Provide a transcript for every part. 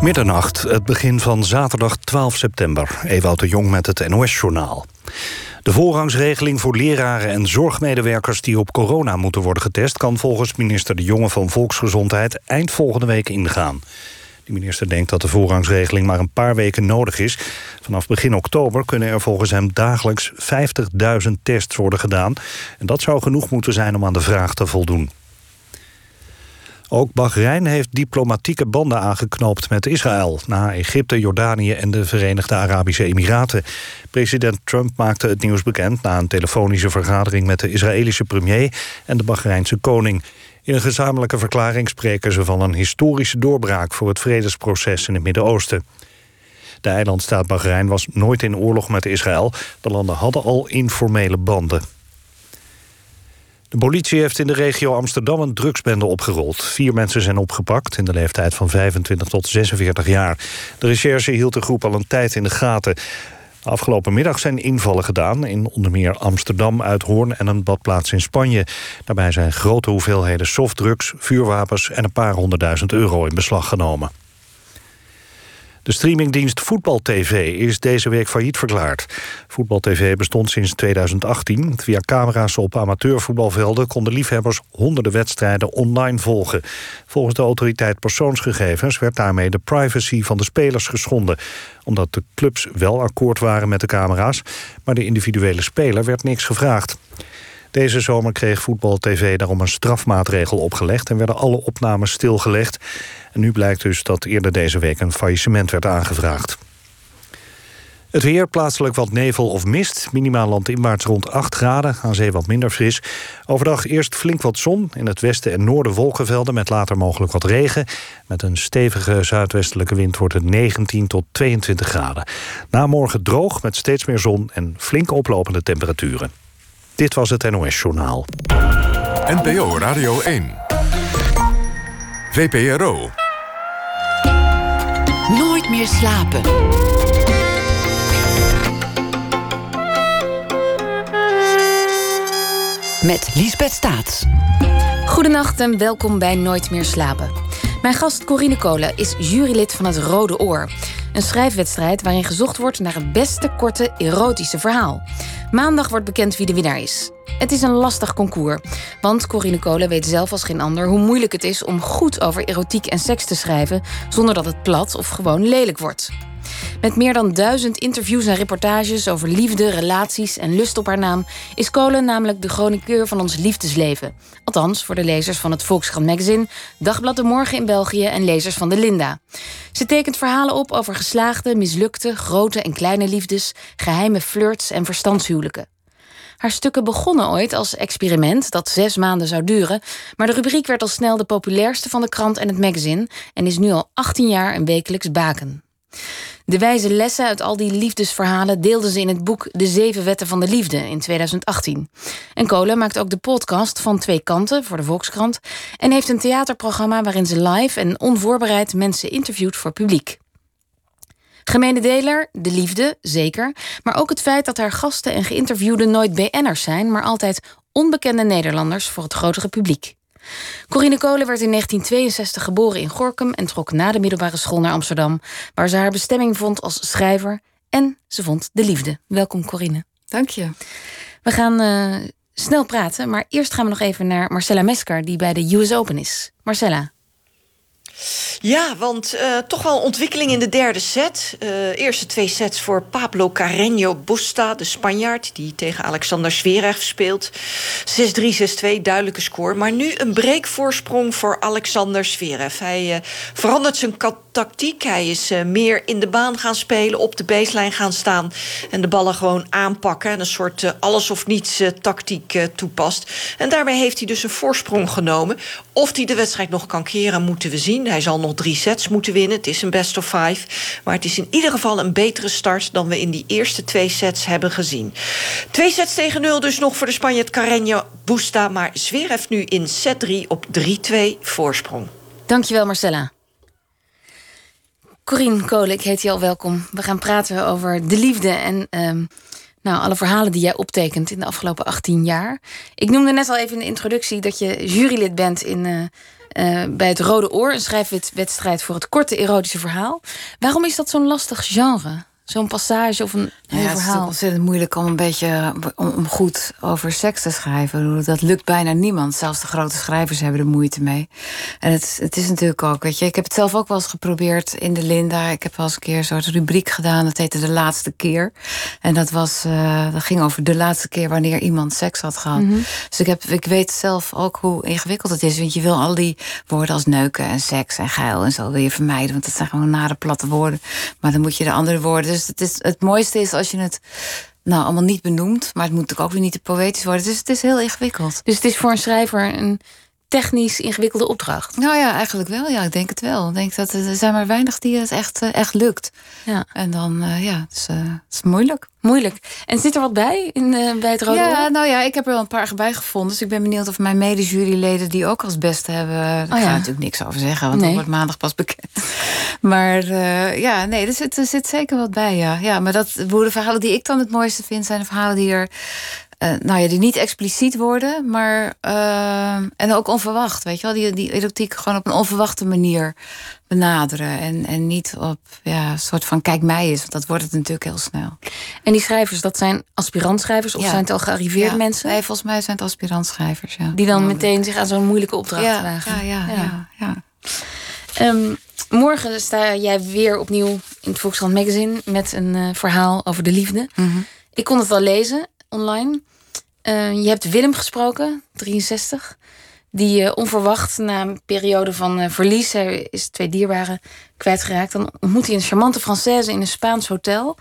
Middernacht, het begin van zaterdag 12 september. Ewout de Jong met het NOS-journaal. De voorrangsregeling voor leraren en zorgmedewerkers... die op corona moeten worden getest... kan volgens minister De Jonge van Volksgezondheid... eind volgende week ingaan. De minister denkt dat de voorrangsregeling maar een paar weken nodig is. Vanaf begin oktober kunnen er volgens hem dagelijks 50.000 tests worden gedaan. En dat zou genoeg moeten zijn om aan de vraag te voldoen. Ook Bahrein heeft diplomatieke banden aangeknoopt met Israël... na Egypte, Jordanië en de Verenigde Arabische Emiraten. President Trump maakte het nieuws bekend... na een telefonische vergadering met de Israëlische premier... en de Bahreinse koning. In een gezamenlijke verklaring spreken ze van een historische doorbraak... voor het vredesproces in het Midden-Oosten. De eilandstaat Bahrein was nooit in oorlog met Israël. De landen hadden al informele banden. De politie heeft in de regio Amsterdam een drugsbende opgerold. Vier mensen zijn opgepakt in de leeftijd van 25 tot 46 jaar. De recherche hield de groep al een tijd in de gaten. Afgelopen middag zijn invallen gedaan in onder meer Amsterdam, Uithoorn en een badplaats in Spanje. Daarbij zijn grote hoeveelheden softdrugs, vuurwapens en een paar honderdduizend euro in beslag genomen. De streamingdienst Voetbal TV is deze week failliet verklaard. Voetbal TV bestond sinds 2018. Via camera's op amateurvoetbalvelden konden liefhebbers honderden wedstrijden online volgen. Volgens de autoriteit persoonsgegevens werd daarmee de privacy van de spelers geschonden. Omdat de clubs wel akkoord waren met de camera's, maar de individuele speler werd niks gevraagd. Deze zomer kreeg Voetbal TV daarom een strafmaatregel opgelegd... en werden alle opnames stilgelegd. En nu blijkt dus dat eerder deze week een faillissement werd aangevraagd. Het weer, plaatselijk wat nevel of mist. Minimaal landinwaarts rond 8 graden, aan zee wat minder fris. Overdag eerst flink wat zon. In het westen en noorden wolkenvelden met later mogelijk wat regen. Met een stevige zuidwestelijke wind wordt het 19 tot 22 graden. Na morgen droog met steeds meer zon en flink oplopende temperaturen. Dit was het NOS Journaal. NPO Radio 1. VPRO. Nooit meer slapen. Met Liesbeth Staats. Goedenacht en welkom bij Nooit meer slapen. Mijn gast Corine Kolen is jurylid van het Rode Oor. Een schrijfwedstrijd waarin gezocht wordt naar het beste korte erotische verhaal. Maandag wordt bekend wie de winnaar is. Het is een lastig concours, want Corine Kolen weet zelf als geen ander hoe moeilijk het is om goed over erotiek en seks te schrijven zonder dat het plat of gewoon lelijk wordt. Met meer dan duizend interviews en reportages over liefde, relaties en lust op haar naam is Kolen namelijk de chroniqueur van ons liefdesleven. Althans, voor de lezers van het Volkskrant Magazine, Dagblad de Morgen in België en lezers van de Linda. Ze tekent verhalen op over geslaagde, mislukte, grote en kleine liefdes, geheime flirts en verstandshuwelijken. Haar stukken begonnen ooit als experiment dat zes maanden zou duren, maar de rubriek werd al snel de populairste van de krant en het magazine en is nu al 18 jaar een wekelijks baken. De wijze lessen uit al die liefdesverhalen deelden ze in het boek De Zeven Wetten van de Liefde in 2018. En Kolen maakt ook de podcast van Twee Kanten voor de Volkskrant en heeft een theaterprogramma waarin ze live en onvoorbereid mensen interviewt voor publiek. Gemene deler, de liefde, zeker. Maar ook het feit dat haar gasten en geïnterviewden nooit BN'ers zijn, maar altijd onbekende Nederlanders voor het grotere publiek. Corine Kolen werd in 1962 geboren in Gorkum en trok na de middelbare school naar Amsterdam, waar ze haar bestemming vond als schrijver en ze vond de liefde. Welkom Corine. Dank je. We gaan uh, snel praten, maar eerst gaan we nog even naar Marcella Mesker, die bij de US Open is. Marcella. Ja, want uh, toch wel ontwikkeling in de derde set. Uh, eerste twee sets voor Pablo Carreño Busta, de Spanjaard... die tegen Alexander Zverev speelt. 6-3, 6-2, duidelijke score. Maar nu een breekvoorsprong voor Alexander Zverev. Hij uh, verandert zijn tactiek. Hij is meer in de baan gaan spelen, op de baseline gaan staan... en de ballen gewoon aanpakken. En een soort alles-of-niets tactiek toepast. En daarbij heeft hij dus een voorsprong genomen. Of hij de wedstrijd nog kan keren, moeten we zien. Hij zal nog drie sets moeten winnen. Het is een best of five. Maar het is in ieder geval een betere start... dan we in die eerste twee sets hebben gezien. Twee sets tegen nul dus nog voor de Spanjaard Carreño Busta. Maar Zverev nu in set 3 op 3-2 voorsprong. Dankjewel Marcella. Corine Kolen, ik heet je al welkom. We gaan praten over de liefde en... Um, Nou, alle verhalen die jij optekent in de afgelopen 18 jaar. Ik noemde net al even in de introductie dat je jurylid bent in, uh, bij het Rode Oor, een schrijfwedstrijd voor het korte erotische verhaal. Waarom is dat zo'n lastig genre? Zo'n passage of een, ja, verhaal. Het is ontzettend moeilijk om een beetje om, goed over seks te schrijven. Dat lukt bijna niemand. Zelfs de grote schrijvers hebben er moeite mee. En het, het is natuurlijk ook, weet je, ik heb het zelf ook wel eens geprobeerd in de Linda. Ik heb wel eens een keer zo'n rubriek gedaan. Dat heette De Laatste Keer. En dat was, uh, dat ging over de laatste keer wanneer iemand seks had gehad. Mhm. Dus ik, heb, ik weet zelf ook hoe ingewikkeld het is. Want je wil al die woorden als neuken en seks en geil en zo wil je vermijden. Want dat zijn gewoon nare platte woorden. Maar dan moet je de andere woorden dus het, is, het mooiste is als je het nou, allemaal niet benoemt. Maar het moet natuurlijk ook weer niet te poëtisch worden. Dus het is heel ingewikkeld. Dus het is voor een schrijver een technisch ingewikkelde opdracht? Nou ja, eigenlijk wel. Ja, ik denk het wel. Ik denk dat er zijn maar weinig die het echt, eh, echt lukt. Ja. En dan, uh, ja, het is, uh, het is moeilijk. Moeilijk. En zit er wat bij in, bij het Rode Ja, nou ja, ik heb er wel een paar bij gevonden. Dus ik ben benieuwd of mijn mede-juryleden die ook als beste hebben. Daar oh, ga ik natuurlijk niks over zeggen, want nee. dat wordt maandag pas bekend. Maar ja, nee, er zit, er zit zeker wat bij, ja. ja maar dat, de verhalen die ik dan het mooiste vind, zijn de verhalen die er uh, nou ja, die niet expliciet worden, maar uh, en ook onverwacht, weet je wel, die, die erotiek gewoon op een onverwachte manier benaderen en, en niet op ja, een soort van kijk mij is, want dat wordt het natuurlijk heel snel. En die schrijvers, dat zijn aspirantschrijvers of zijn het al gearriveerde mensen? Nee, volgens mij zijn het aspirantschrijvers, ja. Die dan meteen zich aan zo'n moeilijke opdracht ja, wagen. Ja, ja, ja. Um, morgen sta jij weer opnieuw in het Volkskrant Magazine met een uh, verhaal over de liefde. Mm -hmm. Ik kon het wel lezen online. Uh, je hebt Willem gesproken, 63. Die uh, onverwacht na een periode van uh, verlies, hij is twee dierbaren kwijtgeraakt. Dan ontmoet hij een charmante Française in een Spaans hotel.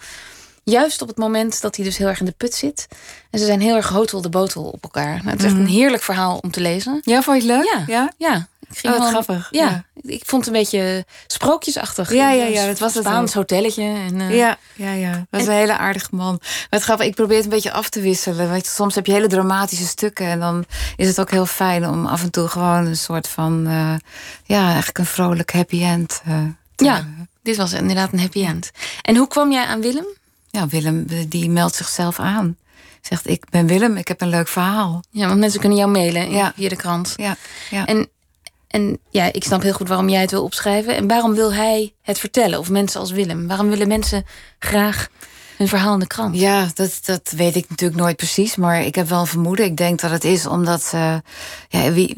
Juist op het moment dat hij dus heel erg in de put zit. En ze zijn heel erg hotel de botel op elkaar. Nou, het is echt een mhm. heerlijk verhaal om te lezen. Ja, vond je het leuk? Ja, ja. ja. Ik ging oh, grappig. Ja, ik vond het een beetje sprookjesachtig. Ja, ja, ja. Het was een Spaans hotelletje. En, uh... Ja, ja, ja. Dat was een hele aardige man. Maar het grappig, ik probeer het een beetje af te wisselen. Je, soms heb je hele dramatische stukken. En dan is het ook heel fijn om af en toe gewoon een soort van... Uh, ja, eigenlijk een vrolijk happy end uh, Ja, dit was inderdaad een happy end. En hoe kwam jij aan Willem? Ja, Willem die meldt zichzelf aan zegt ik ben Willem, ik heb een leuk verhaal. Ja, want mensen kunnen jou mailen ja. via de krant. Ja, ja. En en ja, ik snap heel goed waarom jij het wil opschrijven. En waarom wil hij het vertellen? Of mensen als Willem? Waarom willen mensen graag hun verhaal in de krant? Ja, dat, dat weet ik natuurlijk nooit precies. Maar ik heb wel een vermoeden. Ik denk dat het is omdat... Uh, ja, wie,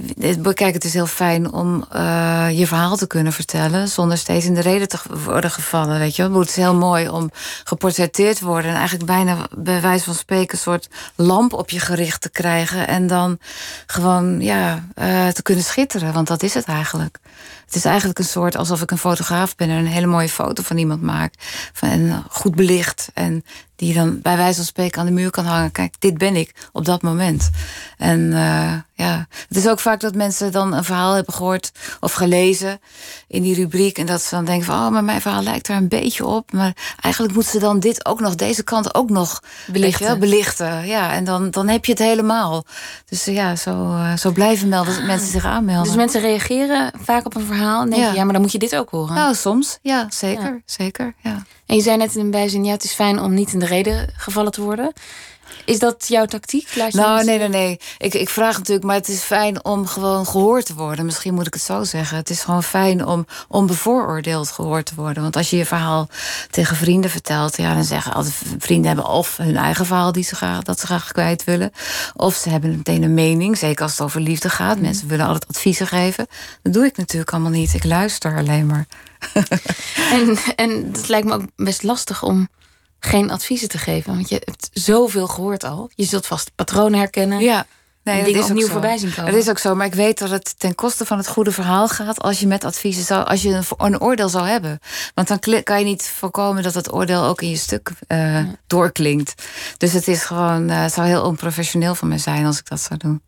kijk, het is heel fijn om uh, je verhaal te kunnen vertellen... zonder steeds in de reden te worden gevallen. Weet je? Het is heel mooi om geportretteerd te worden... en eigenlijk bijna bij wijze van spreken... een soort lamp op je gericht te krijgen... en dan gewoon ja, uh, te kunnen schitteren. Want dat is het eigenlijk. Het is eigenlijk een soort alsof ik een fotograaf ben en een hele mooie foto van iemand maak. Van, en goed belicht. En die dan bij wijze van spreken aan de muur kan hangen. Kijk, dit ben ik op dat moment. En uh, ja, het is ook vaak dat mensen dan een verhaal hebben gehoord of gelezen in die rubriek. En dat ze dan denken van, oh, maar mijn verhaal lijkt er een beetje op. Maar eigenlijk moeten ze dan dit ook nog, deze kant ook nog belichten. Wel, belichten. Ja, en dan, dan heb je het helemaal. Dus ja, zo, uh, zo blijven melden, mensen zich aanmelden. Dus mensen reageren vaak op een verhaal en denken, ja, ja maar dan moet je dit ook horen. Nou, soms. Ja, zeker. Zeker, ja. En je zei net in een bijzin, ja, het is fijn om niet in de reden gevallen te worden. Is dat jouw tactiek? Laat je nou, nee, nee, nee. Ik, ik vraag natuurlijk, maar het is fijn om gewoon gehoord te worden. Misschien moet ik het zo zeggen. Het is gewoon fijn om onbevooroordeeld gehoord te worden. Want als je je verhaal tegen vrienden vertelt, ja, dan zeggen altijd vrienden hebben of hun eigen verhaal die ze graag, dat ze graag kwijt willen. Of ze hebben meteen een mening, zeker als het over liefde gaat. Mm. Mensen willen altijd adviezen geven. Dat doe ik natuurlijk allemaal niet. Ik luister alleen maar. en, en dat lijkt me ook best lastig om geen adviezen te geven. Want je hebt zoveel gehoord al. Je zult vast patronen herkennen. Ja. Nee, dat is opnieuw voorbij zien komen. Dat is ook zo, maar ik weet dat het ten koste van het goede verhaal gaat als je met adviezen zou, als je een, een oordeel zou hebben. Want dan kan je niet voorkomen dat het oordeel ook in je stuk uh, doorklinkt. Dus het is gewoon, uh, het zou heel onprofessioneel van mij zijn als ik dat zou doen.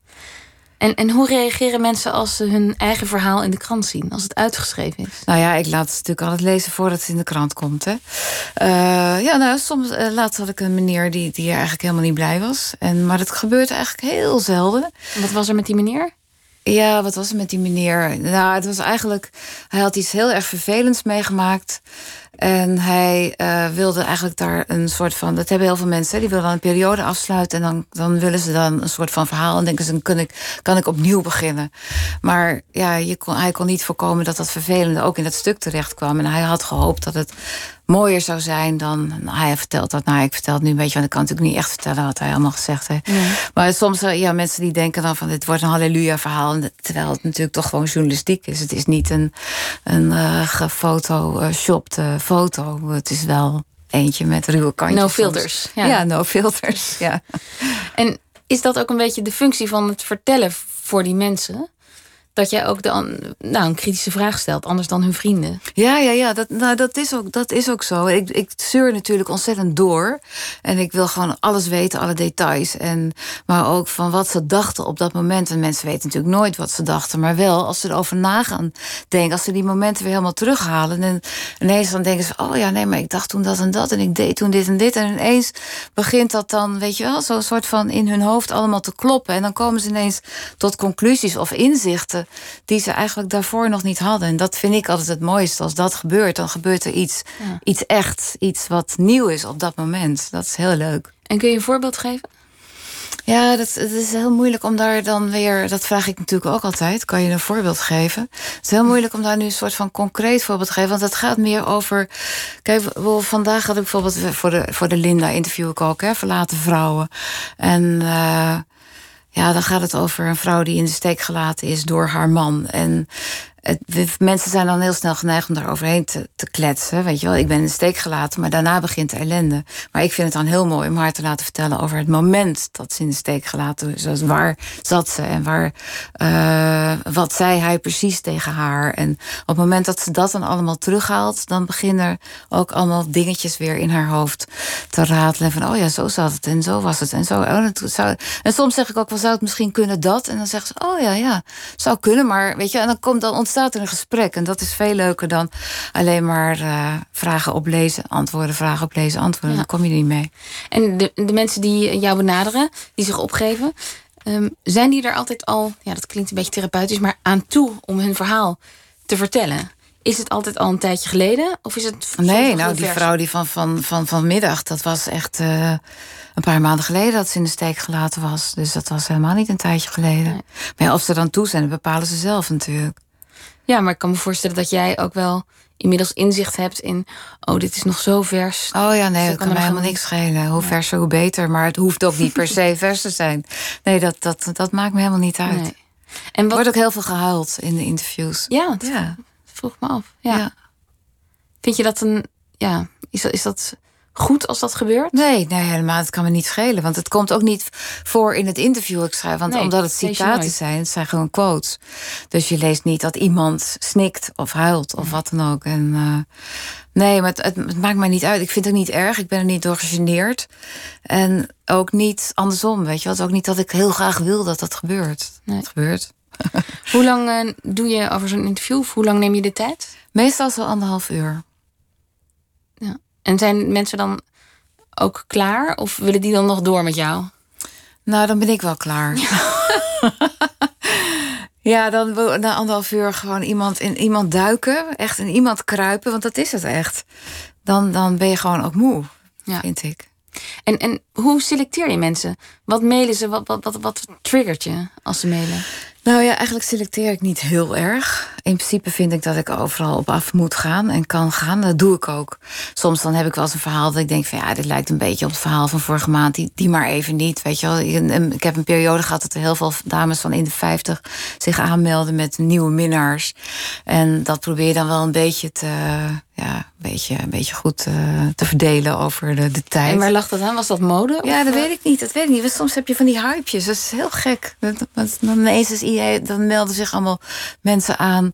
En, en hoe reageren mensen als ze hun eigen verhaal in de krant zien, als het uitgeschreven is? Nou ja, ik laat het natuurlijk altijd lezen voordat het in de krant komt. Hè. Uh, ja, nou, soms uh, laatst had ik een meneer die, die eigenlijk helemaal niet blij was. En, maar dat gebeurt eigenlijk heel zelden. wat was er met die meneer? Ja, wat was er met die meneer? Nou, het was eigenlijk. Hij had iets heel erg vervelends meegemaakt. En hij uh, wilde eigenlijk daar een soort van. Dat hebben heel veel mensen. Die willen dan een periode afsluiten. En dan, dan willen ze dan een soort van verhaal. En denken ze: dan kan ik, kan ik opnieuw beginnen. Maar ja, je kon, hij kon niet voorkomen dat dat vervelende ook in dat stuk terecht kwam. En hij had gehoopt dat het mooier zou zijn dan. Nou, hij vertelt dat. Nou, ik vertel het nu een beetje, want ik kan natuurlijk niet echt vertellen wat hij allemaal gezegd heeft. Maar soms, eh, ja, mensen die denken dan van dit wordt een halleluja-verhaal. Terwijl het natuurlijk toch gewoon journalistiek is. Het is niet een, een uh, foto. Het is wel eentje met ruwe kantjes. No filters. Ja. ja, no filters. Ja. En is dat ook een beetje de functie van het vertellen voor die mensen? Dat jij ook dan nou, een kritische vraag stelt, anders dan hun vrienden. Ja, ja, ja dat, nou, dat, is, ook, dat is ook zo. Ik, ik zeur natuurlijk ontzettend door. En ik wil gewoon alles weten, alle details. En, maar ook van wat ze dachten op dat moment. En mensen weten natuurlijk nooit wat ze dachten. Maar wel, als ze erover nagaan denken, als ze die momenten weer helemaal terughalen. En ineens dan denken ze, oh ja, nee, maar ik dacht toen dat en dat. En ik deed toen dit en dit. En ineens begint dat dan, weet je wel, zo'n soort van in hun hoofd allemaal te kloppen. En dan komen ze ineens tot conclusies of inzichten die ze eigenlijk daarvoor nog niet hadden. En dat vind ik altijd het mooiste. Als dat gebeurt, dan gebeurt er iets, iets echt, iets wat nieuw is op dat moment. Dat is heel leuk. En kun je een voorbeeld geven? Ja, dat, het is heel moeilijk om daar dan weer. Dat vraag ik natuurlijk ook altijd. Kan je een voorbeeld geven? Het is heel moeilijk om daar nu een soort van concreet voorbeeld te geven. Want het gaat meer over. Kijk, vandaag had ik bijvoorbeeld voor de, voor de Linda interview ik ook, hè, verlaten vrouwen. En. Uh, ja, dan gaat het over een vrouw die in de steek gelaten is door haar man. En mensen zijn dan heel snel geneigd om daar overheen te, kletsen. Weet je wel, ik ben in de steek gelaten, maar daarna begint de ellende. Maar ik vind het dan heel mooi om haar te laten vertellen over het moment dat ze in de steek gelaten is. Dus waar zat ze en waar, uh, wat zei hij precies tegen haar. En op het moment dat ze dat dan allemaal terughaalt, dan beginnen ook allemaal dingetjes weer in haar hoofd te ratelen. Van, oh ja, zo zat het en zo was het en zo. Oh, zou, en soms zeg ik ook, wel zou het misschien kunnen dat? En dan zegt ze, oh ja, ja, zou kunnen, maar weet je, en dan komt dan ontstaat er een gesprek. En dat is veel leuker dan alleen maar uh, vragen oplezen, antwoorden, vragen oplezen, antwoorden. Ja. Dan kom je niet mee. En de, de mensen die jou benaderen, die zich opgeven, um, zijn die er altijd al, ja, dat klinkt een beetje therapeutisch, maar aan toe om hun verhaal te vertellen? Is het altijd al een tijdje geleden? Of is het. Nee, nou, die vrouw die van, van, van vanmiddag, dat was echt. Uh, een paar maanden geleden dat ze in de steek gelaten was. Dus dat was helemaal niet een tijdje geleden. Nee. Maar ja, of ze dan toe zijn, dat bepalen ze zelf natuurlijk. Ja, maar ik kan me voorstellen dat jij ook wel inmiddels inzicht hebt in... oh, dit is nog zo vers. Oh ja, nee, dat kan, mij helemaal niks schelen. Hoe verser, hoe beter. Maar het hoeft ook niet per se vers te zijn. Nee, dat, dat, dat maakt me helemaal niet uit. Nee. En wat... Er wordt ook heel veel gehuild in de interviews. Ja, dat ja. vroeg me af. Ja. ja. Vind je dat een... Ja, is dat, is dat goed als dat gebeurt? Nee, nee, helemaal. Het kan me niet schelen. Want het komt ook niet voor in het interview. Ik schrijf, want omdat het citaten zijn, het zijn gewoon quotes. Dus je leest niet dat iemand snikt of huilt of wat dan ook. En, uh, nee, maar het, het, maakt mij niet uit. Ik vind het niet erg. Ik ben er niet door gegeneerd. En ook niet andersom, weet je. Het is ook niet dat ik heel graag wil dat dat gebeurt. Nee. Het gebeurt. hoe lang uh, doe je over zo'n interview? Of hoe lang neem je de tijd? Meestal zo anderhalf uur. En zijn mensen dan ook klaar? Of willen die dan nog door met jou? Nou, dan ben ik wel klaar. Ja, dan na anderhalf uur gewoon iemand in iemand duiken. Echt in iemand kruipen, want dat is het echt. Dan, dan ben je gewoon ook moe, ja. vind ik. En, en hoe selecteer je mensen? Wat mailen ze? Wat, wat, wat, wat triggert je als ze mailen? Nou ja, eigenlijk selecteer ik niet heel erg. In principe vind ik dat ik overal op af moet gaan en kan gaan. Dat doe ik ook. Soms dan heb ik wel eens een verhaal dat ik denk van ja, dit lijkt een beetje op het verhaal van vorige maand. Die, die maar even niet. Weet je wel. Ik heb een periode gehad dat er heel veel dames van in de 50 zich aanmelden met nieuwe minnaars. En dat probeer je dan wel een beetje te, ja, een beetje, een beetje goed uh, te verdelen over de, de tijd. En waar lag dat aan? Was dat mode? Ja, dat weet ik niet. Dat weet ik niet. Want soms heb je van die hypejes. Dat is heel gek. Dan ineens is dan melden zich allemaal mensen aan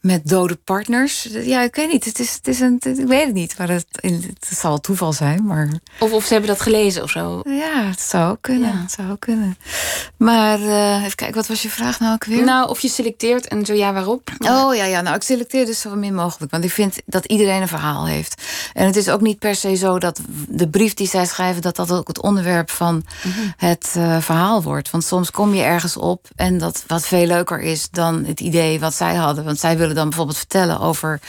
met dode partners. Ja, ik weet niet. Het is, het is een, ik weet het niet. Maar het, het zal toeval zijn. Maar... Of, of ze hebben dat gelezen of zo. Ja, het zou kunnen. Het zou kunnen. Maar uh, even kijken, wat was je vraag nou ook weer? Nou, of je selecteert en zo ja, waarop? Oh ja, ja. Nou, ik selecteer dus zo min mogelijk. Want ik vind dat iedereen een verhaal heeft. En het is ook niet per se zo dat de brief die zij schrijven... dat dat ook het onderwerp van mhm. het uh, verhaal wordt. Want soms kom je ergens op en dat wat veel leuker is dan het idee wat zij hadden. Want zij willen willen dan bijvoorbeeld vertellen over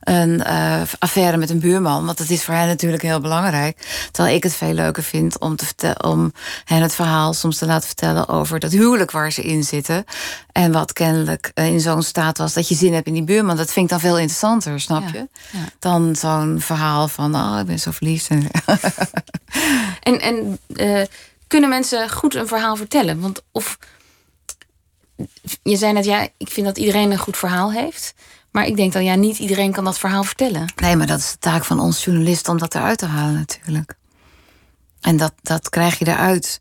een uh, affaire met een buurman. Want dat is voor hen natuurlijk heel belangrijk. Terwijl ik het veel leuker vind om, te om hen het verhaal soms te laten vertellen over dat huwelijk waar ze in zitten. En wat kennelijk eh, in zo'n staat was dat je zin hebt in die buurman. Dat vind ik dan veel interessanter, snap je? Ja, Dan zo'n verhaal van, oh, ik ben zo verliefd. en en uh, kunnen mensen goed een verhaal vertellen? Want of je zei net, ja, ik vind dat iedereen een goed verhaal heeft. Maar ik denk dan, ja, niet iedereen kan dat verhaal vertellen. Nee, maar dat is de taak van ons journalisten om dat eruit te halen, natuurlijk. En dat, dat krijg je eruit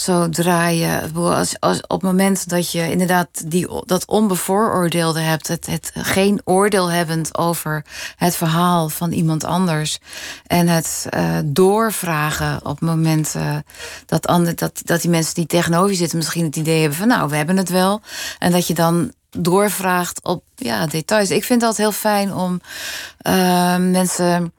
zodra je, als, als, op het moment dat je inderdaad die, dat onbevooroordeelde hebt, het, het geen oordeel hebbend over het verhaal van iemand anders en het uh, doorvragen op het moment uh, dat, ander, dat, dat die mensen die tegenover je zitten misschien het idee hebben van nou, we hebben het wel. En dat je dan doorvraagt op ja, details. Ik vind dat heel fijn om uh, mensen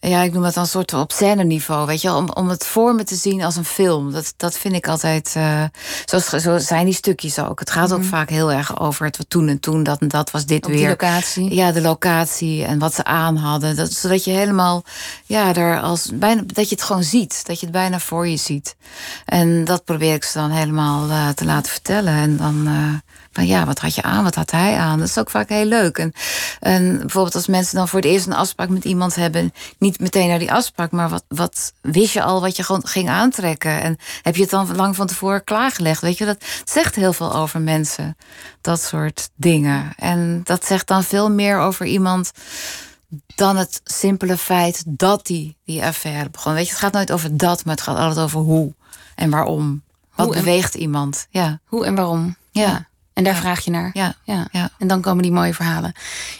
ja, ik noem dat dan een soort op scène niveau, weet je, om, om het voor me te zien als een film. Dat, dat vind ik altijd, uh, zo, zo zijn die stukjes ook. Het gaat ook mhm. vaak heel erg over het wat toen en toen, dat en dat was dit weer. De locatie. Ja, de locatie en wat ze aan hadden. Dat, zodat je helemaal, ja, daar als, bijna, dat je het gewoon ziet. Dat je het bijna voor je ziet. En dat probeer ik ze dan helemaal uh, te laten vertellen. En dan, uh, van ja, wat had je aan, wat had hij aan? Dat is ook vaak heel leuk. En, en bijvoorbeeld als mensen dan voor het eerst een afspraak met iemand hebben, niet meteen naar die afspraak, maar wat, wat wist je al wat je gewoon ging aantrekken? En heb je het dan lang van tevoren klaargelegd? Weet je, dat zegt heel veel over mensen, dat soort dingen. En dat zegt dan veel meer over iemand dan het simpele feit dat die, die affaire begon. Weet je, het gaat nooit over dat, maar het gaat altijd over hoe en waarom. Wat beweegt iemand? Ja. Hoe en waarom? ja. En daar vraag je naar. Ja. ja. Ja. En dan komen die mooie verhalen.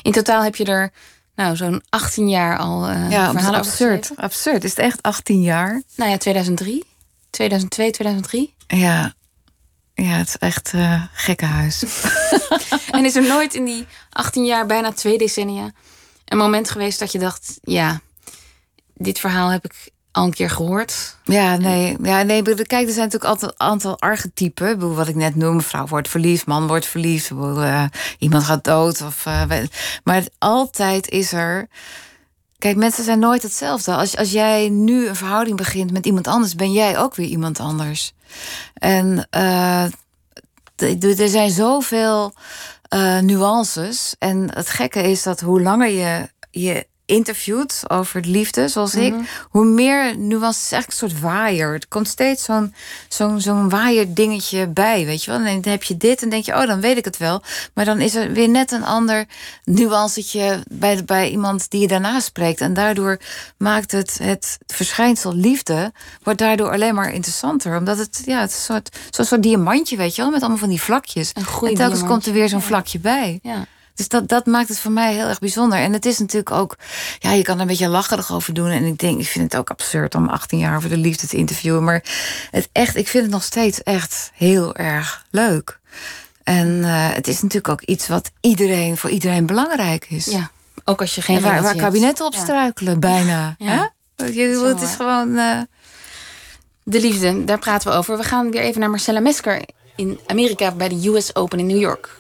In totaal heb je er nou, zo'n 18 jaar al uh, ja, verhalen absurd. Absurd. Is het echt 18 jaar? Nou ja, 2003. 2002, 2003. Ja. Ja, het is echt uh, gekkenhuis. en is er nooit in die 18 jaar, bijna twee decennia, een moment geweest dat je dacht: ja, dit verhaal heb ik al een keer gehoord. Ja, nee. Ja, nee kijk, er zijn natuurlijk altijd een aantal archetypen. Wat ik net noem, vrouw wordt verliefd, man wordt verliefd. Uh, iemand gaat dood. Of, uh, maar altijd is er... Kijk, mensen zijn nooit hetzelfde. Als, als jij nu een verhouding begint met iemand anders... ben jij ook weer iemand anders. En uh, er zijn zoveel nuances. En het gekke is dat hoe langer je je interviewt over liefde, zoals ik, mhm. hoe meer nuance is eigenlijk een soort waaier. Er komt steeds zo'n zo'n zo'n waaier dingetje bij, weet je wel. En dan heb je dit en denk je, oh, dan weet ik het wel. Maar dan is er weer net een ander nuancetje bij, bij iemand die je daarna spreekt. En daardoor maakt het, het verschijnsel liefde, wordt daardoor alleen maar interessanter. Omdat het, ja, het is een soort, zo'n soort diamantje, weet je wel, met allemaal van die vlakjes. en telkens diamantje. komt er weer zo'n vlakje bij. Ja. Dus dat, dat maakt het voor mij heel erg bijzonder. En het is natuurlijk ook, ja, je kan er een beetje lacherig over doen. En ik denk, ik vind het ook absurd om 18 jaar voor de liefde te interviewen. Maar het echt, ik vind het nog steeds echt heel erg leuk. En uh, het is natuurlijk ook iets wat iedereen, voor iedereen belangrijk is. Ja, ook als je geen. En waar, waar kabinetten op struikelen, bijna. Ja. Je, het is gewoon. Uh... De liefde, daar praten we over. We gaan weer even naar Marcella Mesker in Amerika bij de US Open in New York.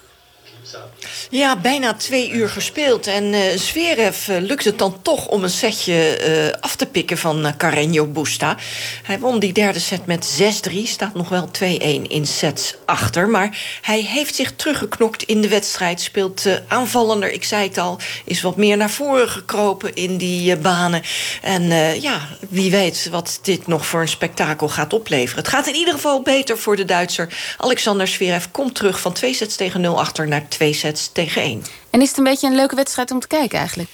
Ja, bijna twee uur gespeeld. En uh, Zverev uh, lukte het dan toch om een setje uh, af te pikken van Carreño Busta. Hij won die derde set met 6-3. Staat nog wel 2-1 in sets achter. Maar hij heeft zich teruggeknokt in de wedstrijd. Speelt aanvallender, ik zei het al. Is wat meer naar voren gekropen in die banen. En ja, wie weet wat dit nog voor een spektakel gaat opleveren. Het gaat in ieder geval beter voor de Duitser. Alexander Zverev komt terug van twee sets tegen 0 achter naar twee sets tegen één. En is het een beetje een leuke wedstrijd om te kijken eigenlijk?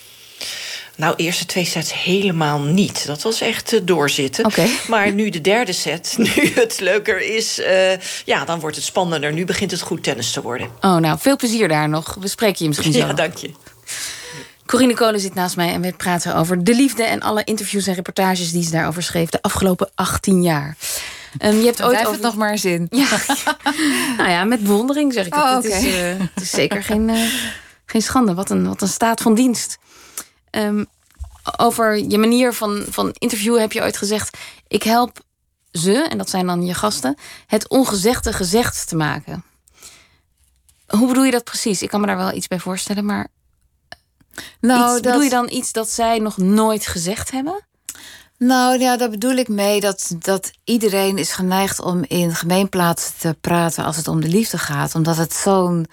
Nou, eerste twee sets helemaal niet. Dat was echt uh, doorzitten. Okay. Maar nu de derde set, nu het leuker is... Uh, ja, dan wordt het spannender. Nu begint het goed tennis te worden. Oh, nou, veel plezier daar nog. We spreken je misschien zo. Ja, dank je. Corine Kolen zit naast mij en we praten over de liefde... en alle interviews en reportages die ze daarover schreef... de afgelopen 18 jaar. Um, je hebt ooit over... het nog maar zin. Ja. nou ja, met bewondering zeg ik oh, het. Het, is, uh, het, is, zeker geen, uh, geen schande. Wat een, wat een staat van dienst. Um, over je manier van, van interviewen heb je ooit gezegd... ik help ze, en dat zijn dan je gasten... het ongezegde gezegd te maken. hoe bedoel je dat precies? Ik kan me daar wel iets bij voorstellen, maar. Nou, iets, dat... Bedoel je dan iets dat zij nog nooit gezegd hebben? Nou ja, daar bedoel ik mee dat, dat iedereen is geneigd om in gemeenplaatsen te praten als het om de liefde gaat. Omdat het zo'n.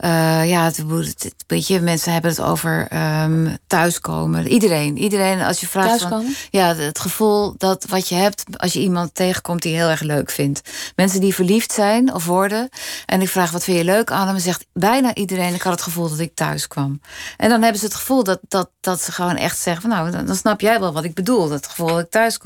Uh, ja, het, het, weet je, mensen hebben het over um, thuiskomen. Iedereen, iedereen, als je vraagt. Thuiskomen? Van, ja, het gevoel dat wat je hebt als je iemand tegenkomt die je heel erg leuk vindt. Mensen die verliefd zijn of worden. En ik vraag wat vind je leuk aan hem, zegt bijna iedereen: ik had het gevoel dat ik thuis kwam. En dan hebben ze het gevoel dat, dat, dat ze gewoon echt zeggen: van, nou, dan, dan snap jij wel wat ik bedoel. Dat gevoel dat ik thuis.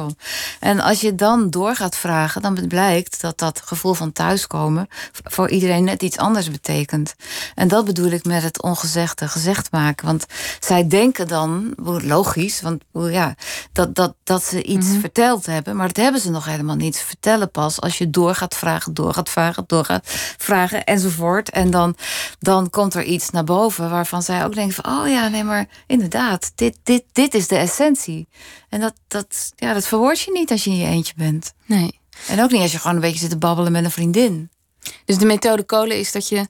En als je dan door gaat vragen, dan blijkt dat dat gevoel van thuiskomen voor iedereen net iets anders betekent. En dat bedoel ik met het ongezegde gezegd maken. Want zij denken dan, logisch, want ja, dat, dat, dat ze iets Mhm. verteld hebben, maar dat hebben ze nog helemaal niet. Ze vertellen pas als je door gaat vragen, door gaat vragen, door gaat vragen enzovoort. En dan, dan komt er iets naar boven waarvan zij ook denken van, oh ja, nee, maar inderdaad, dit, dit, dit is de essentie. En dat, dat, ja, dat verwoord je niet als je in je eentje bent. Nee. En ook niet als je gewoon een beetje zit te babbelen met een vriendin. Dus de methode kolen is dat je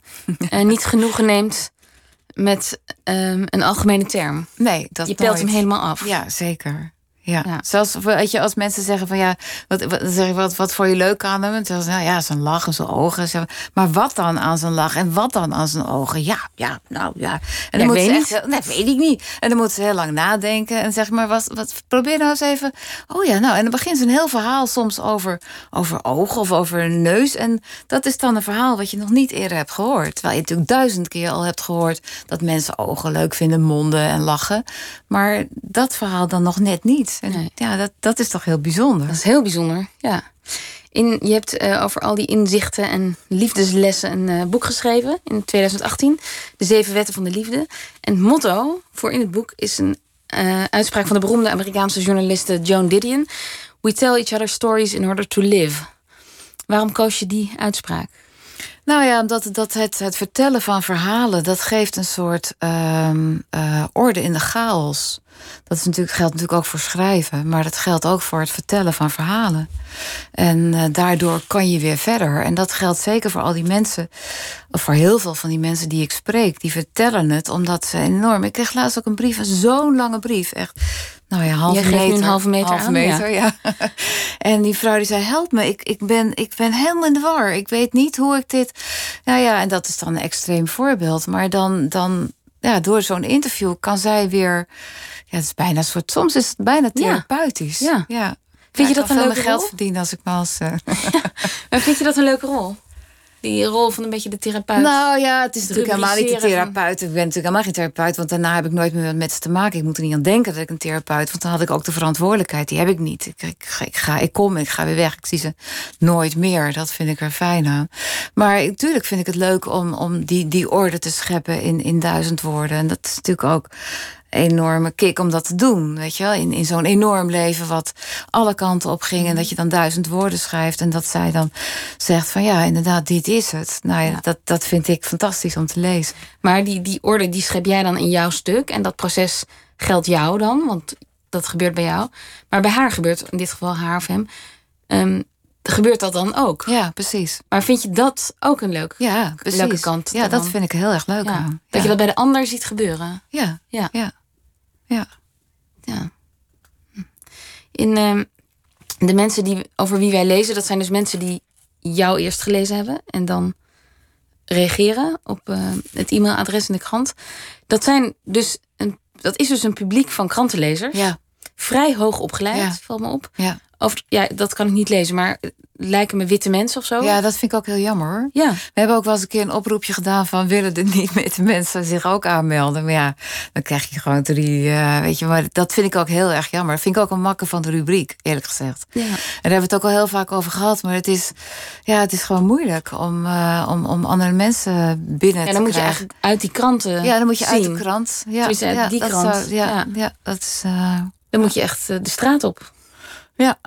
uh, niet genoegen neemt met um, een algemene term. Nee, dat Je pelt nooit. hem helemaal af. Ja, zeker. Ja. Ja. Zelfs weet je, als mensen zeggen van ja, wat, wat, zeg ik, wat, wat voor je leuk aan hem? Zeggen ze, nou ja, zijn lach en zijn ogen. Maar wat dan aan zijn lach en wat dan aan zijn ogen? Ja, ja, nou ja. En dan Ja, moet weet ze niet. echt, nee, weet ik niet. En dan moet ze heel lang nadenken. En zeg maar, wat, wat, probeer nou eens even. Oh ja, nou, en dan begint ze een heel verhaal soms over, over ogen of over een neus. En dat is dan een verhaal wat je nog niet eerder hebt gehoord. Terwijl je natuurlijk duizend keer al hebt gehoord dat mensen ogen leuk vinden, monden en lachen. Maar dat verhaal dan nog net niet. En Nee. ja, dat, dat is toch heel bijzonder. Dat is heel bijzonder, ja. In, je hebt eh, over al die inzichten en liefdeslessen een eh, boek geschreven in 2018. De Zeven Wetten van de Liefde. En het motto voor in het boek is een eh, uitspraak van de beroemde Amerikaanse journaliste Joan Didion. We tell each other stories in order to live. Waarom koos je die uitspraak? Nou ja, omdat dat het, het vertellen van verhalen, dat geeft een soort ehm, eh, orde in de chaos. Dat is natuurlijk, geldt natuurlijk ook voor schrijven, maar dat geldt ook voor het vertellen van verhalen. En eh, daardoor kan je weer verder. En dat geldt zeker voor al die mensen, of voor heel veel van die mensen die ik spreek, die vertellen het omdat ze enorm. Ik kreeg laatst ook een brief, zo'n lange brief, echt. Nou ja, half Jij geeft nu meter. een halve meter aan, meter, ja. En die vrouw die zei: Help me, ik, ik, ben, ik ben helemaal in de war. Ik weet niet hoe ik dit. Nou ja, en dat is dan een extreem voorbeeld. Maar dan, dan ja, door zo'n interview kan zij weer. Ja, het is bijna soort. Soms is het bijna Ja. therapeutisch. Ja. ja. Vind je Ja, dat ik een leuke geld rol? verdienen als ik me als. eh, Maar vind je dat een leuke rol? Die rol van een beetje de therapeut. Nou ja, het is natuurlijk helemaal niet de van- therapeut. Ik ben natuurlijk helemaal geen therapeut, want daarna heb ik nooit meer met ze te maken. Ik moet er niet aan denken dat ik een therapeut, want dan had ik ook de verantwoordelijkheid. Die heb ik niet. Ik, ik, ga- ik, ga, ik kom, ik ga weer weg. Ik zie ze nooit meer. Dat vind ik er fijn aan. Maar natuurlijk vind ik het leuk om, om die, die orde te scheppen in, in duizend woorden. En dat is natuurlijk ook enorme kick om dat te doen. Weet je wel? In, in zo'n enorm leven wat alle kanten op ging. En dat je dan duizend woorden schrijft. En dat zij dan zegt van ja, inderdaad, dit is het. Nou ja, Ja. Dat, dat vind ik fantastisch om te lezen. Maar die, die orde die schep jij dan in jouw stuk. En dat proces geldt jou dan, want dat gebeurt bij jou. Maar bij haar gebeurt, in dit geval haar of hem, ehm, gebeurt dat dan ook. Ja, precies. Maar vind je dat ook een leuk? Ja, precies. leuke kant Ja, dat vind ik heel erg leuk Ja. Dat je dat bij de ander ziet gebeuren. Ja, Ja. ja, ja. ja. In ehm, de mensen die, over wie wij lezen, dat zijn dus mensen die jou eerst gelezen hebben en dan reageren op eh, het e-mailadres in de krant. Dat, zijn dus een, dat is dus een publiek van krantenlezers. Ja, Vrij hoog opgeleid, Ja. valt me op. ja. Over, ja, dat kan ik niet lezen, maar lijken me witte mensen of zo. ja, dat vind ik ook heel jammer hoor. Ja. We hebben ook wel eens een keer een oproepje gedaan van willen er de mensen zich ook aanmelden. Maar ja, dan krijg je gewoon drie, eh, weet je, maar dat vind ik ook heel erg jammer. Dat vind ik ook een makker van de rubriek, eerlijk gezegd. ja. En daar hebben we het ook al heel vaak over gehad. Maar het is, ja, het is gewoon moeilijk om, eh, om, om andere mensen binnen Ja, te dan moet je krijgen. eigenlijk uit die kranten Ja, dan moet je uit de krant. Ja, ja, die krant. zou- ja, Ja. ja. dat is. eh, Dan moet je echt eh, de straat op. ja.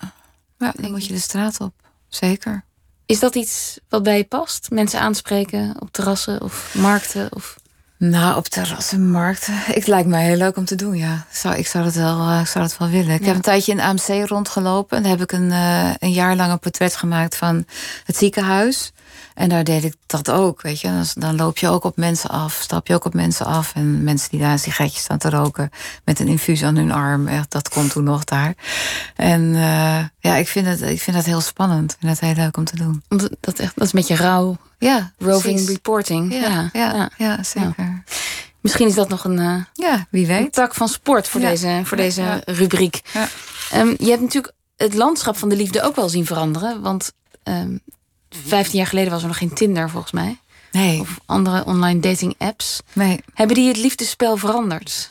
ja, dan moet je de straat op. Zeker. Is dat iets wat bij je past? Mensen aanspreken op terrassen of markten? Of... Nou, op terrassenmarkt. Het lijkt mij heel leuk om te doen, ja. Zou, ik, zou dat wel, eh, ik zou dat wel willen. Ik Ja. heb een tijdje in AMC rondgelopen. En daar heb ik een, eh, een jaar lang een portret gemaakt van het ziekenhuis. En daar deed ik dat ook, weet je. Dan, dan loop je ook op mensen af, stap je ook op mensen af. En mensen die daar een sigaretje staan te roken... met een infuus aan hun arm, echt, dat komt toen nog daar. En eh, ja, ik vind, het, ik vind dat heel spannend. Ik vind het heel leuk om te doen. Dat, echt, dat is met je rouw Ja, roving precies. reporting. Ja, ja, ja, zeker. Misschien is dat nog een, eh, Ja, wie een weet. tak van sport voor deze, voor deze rubriek. Ja. Ehm, je hebt natuurlijk het landschap van de liefde ook wel zien veranderen. Want ehm 15 jaar geleden was er nog geen Tinder volgens mij. Nee, Of andere online dating apps. nee. Hebben die het liefdespel veranderd?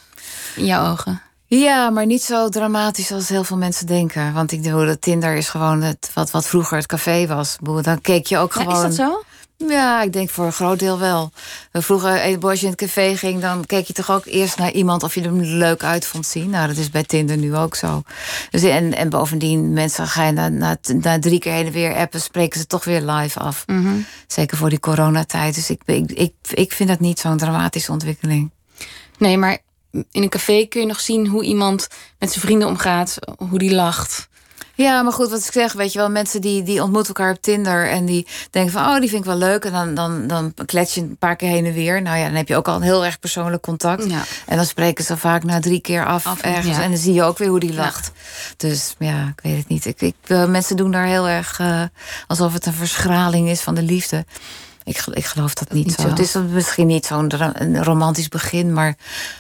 In jouw ogen? Ja, maar niet zo dramatisch als heel veel mensen denken. Want ik bedoel, dat Tinder is gewoon het, wat, wat vroeger het café was. Dan keek je ook Ja, gewoon. is dat zo? Ja, ik denk voor een groot deel wel. Vroeger, als je in het café ging, dan keek je toch ook eerst naar iemand of je er leuk uit vond zien. Nou, dat is bij Tinder nu ook zo. Dus, en, en bovendien, mensen gaan na, na, na drie keer heen en weer appen, spreken ze toch weer live af. Mhm. Zeker voor die coronatijd. Dus ik, ik, ik, ik vind dat niet zo'n dramatische ontwikkeling. Nee, maar in een café kun je nog zien hoe iemand met zijn vrienden omgaat. Hoe die lacht. Ja, maar goed, wat ik zeg, weet je wel, mensen die, die ontmoeten elkaar op Tinder en die denken van, oh, die vind ik wel leuk. En dan, dan, dan klets je een paar keer heen en weer. Nou ja, dan heb je ook al een heel erg persoonlijk contact. Ja. En dan spreken ze vaak na drie keer af, Af, ergens. ja. En dan zie je ook weer hoe die Ja. lacht. Dus ja, ik weet het niet. Ik, ik, eh, mensen doen daar heel erg eh, alsof het een verschraling is van de liefde. Ik, ik geloof dat niet niet zo. zo. Het is misschien niet zo'n romantisch begin, maar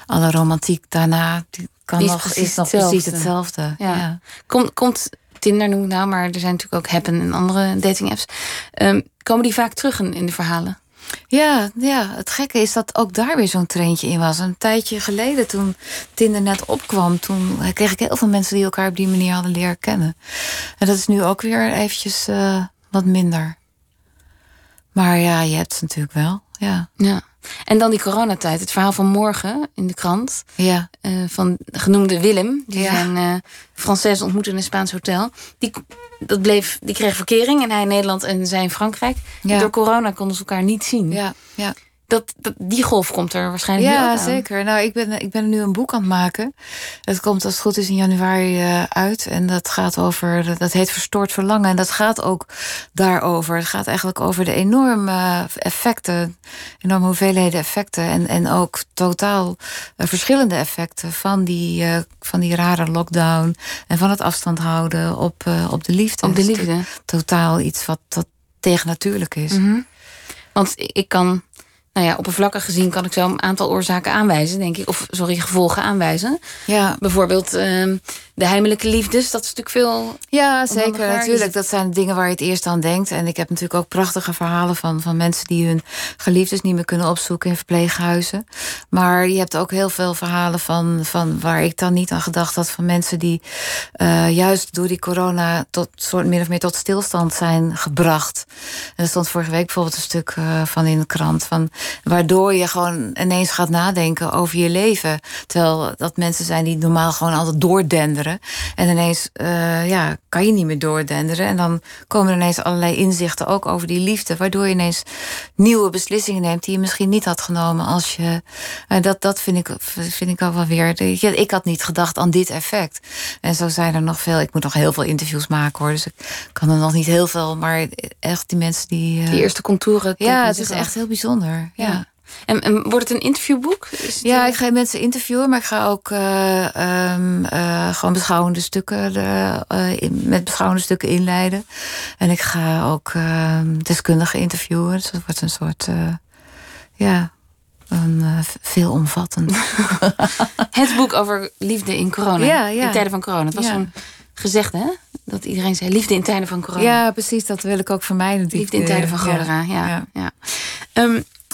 alle romantiek daarna die kan is nog, precies is nog precies hetzelfde. hetzelfde. Ja. ja. Komt, komt Tinder noem ik nou, maar er zijn natuurlijk ook Happen en andere dating apps. Ehm, komen die vaak terug in, in de verhalen? Ja, ja, het gekke is dat ook daar weer zo'n treintje in was. Een tijdje geleden, toen Tinder net opkwam... toen kreeg ik heel veel mensen die elkaar op die manier hadden leren kennen. En dat is nu ook weer eventjes eh, wat minder. Maar ja, je hebt ze natuurlijk wel. Ja, Ja. En dan die coronatijd. Het verhaal van morgen in de krant. ja, eh, van de genoemde Willem. Die Ja. zijn eh Française ontmoette in een Spaans hotel. Die, dat bleef, die kreeg verkering. En hij in Nederland en zij in Frankrijk. Ja. Door corona konden ze elkaar niet zien. ja, ja. Dat, dat, die golf komt er waarschijnlijk Ja, aan. zeker. Nou, ik ben, ik ben nu een boek aan het maken. Het komt als het goed is in januari eh, uit. En dat gaat over, dat heet Verstoord Verlangen. En dat gaat ook daarover. Het gaat eigenlijk over de enorme effecten, enorme hoeveelheden effecten. En, en ook totaal eh, verschillende effecten van die, eh, van die rare lockdown. En van het afstand houden op, op de liefde. Op de liefde. Totaal iets wat, wat tegennatuurlijk is. Mhm. Want ik kan, nou ja, oppervlakkig gezien kan ik zo een aantal oorzaken aanwijzen, denk ik. Of sorry, gevolgen aanwijzen. Ja, Bijvoorbeeld ehm, de heimelijke liefdes. Dat is natuurlijk veel. Ja, zeker. Natuurlijk. Dat zijn dingen waar je het eerst aan denkt. En ik heb natuurlijk ook prachtige verhalen van, van mensen die hun geliefdes niet meer kunnen opzoeken in verpleeghuizen. Maar je hebt ook heel veel verhalen van, van waar ik dan niet aan gedacht had. Van mensen die eh, juist door die corona tot soort min of meer tot stilstand zijn gebracht. En er stond vorige week bijvoorbeeld een stuk eh, van in de krant. Van, waardoor je gewoon ineens gaat nadenken over je leven. Terwijl dat mensen zijn die normaal gewoon altijd doordenderen. En ineens eh, ja, kan je niet meer doordenderen. En dan komen er ineens allerlei inzichten ook over die liefde. Waardoor je ineens nieuwe beslissingen neemt die je misschien niet had genomen als je. En dat, dat vind, ik, vind ik ook wel weer. Ik had niet gedacht aan dit effect. En zo zijn er nog veel. Ik moet nog heel veel interviews maken hoor. Dus ik kan er nog niet heel veel. Maar echt die mensen die. eh, Die eerste contouren. ja, het is echt heel bijzonder. Ja. En, en wordt het een interviewboek? Het, Ja, ik ga mensen interviewen, maar ik ga ook eh, ehm, eh, gewoon beschouwende stukken eh, in- met beschouwende stukken inleiden. En ik ga ook ehm, deskundigen interviewen. Dus dat wordt een soort, ja, een veelomvattend. Het boek over liefde in corona. Ja, ja. In tijden van corona. Het was Ja. zo'n gezegde, hè? Dat iedereen zei liefde in tijden van corona. ja, precies, dat wil ik ook vermijden. Liefde in tijden van cholera, ja. ja. Ja.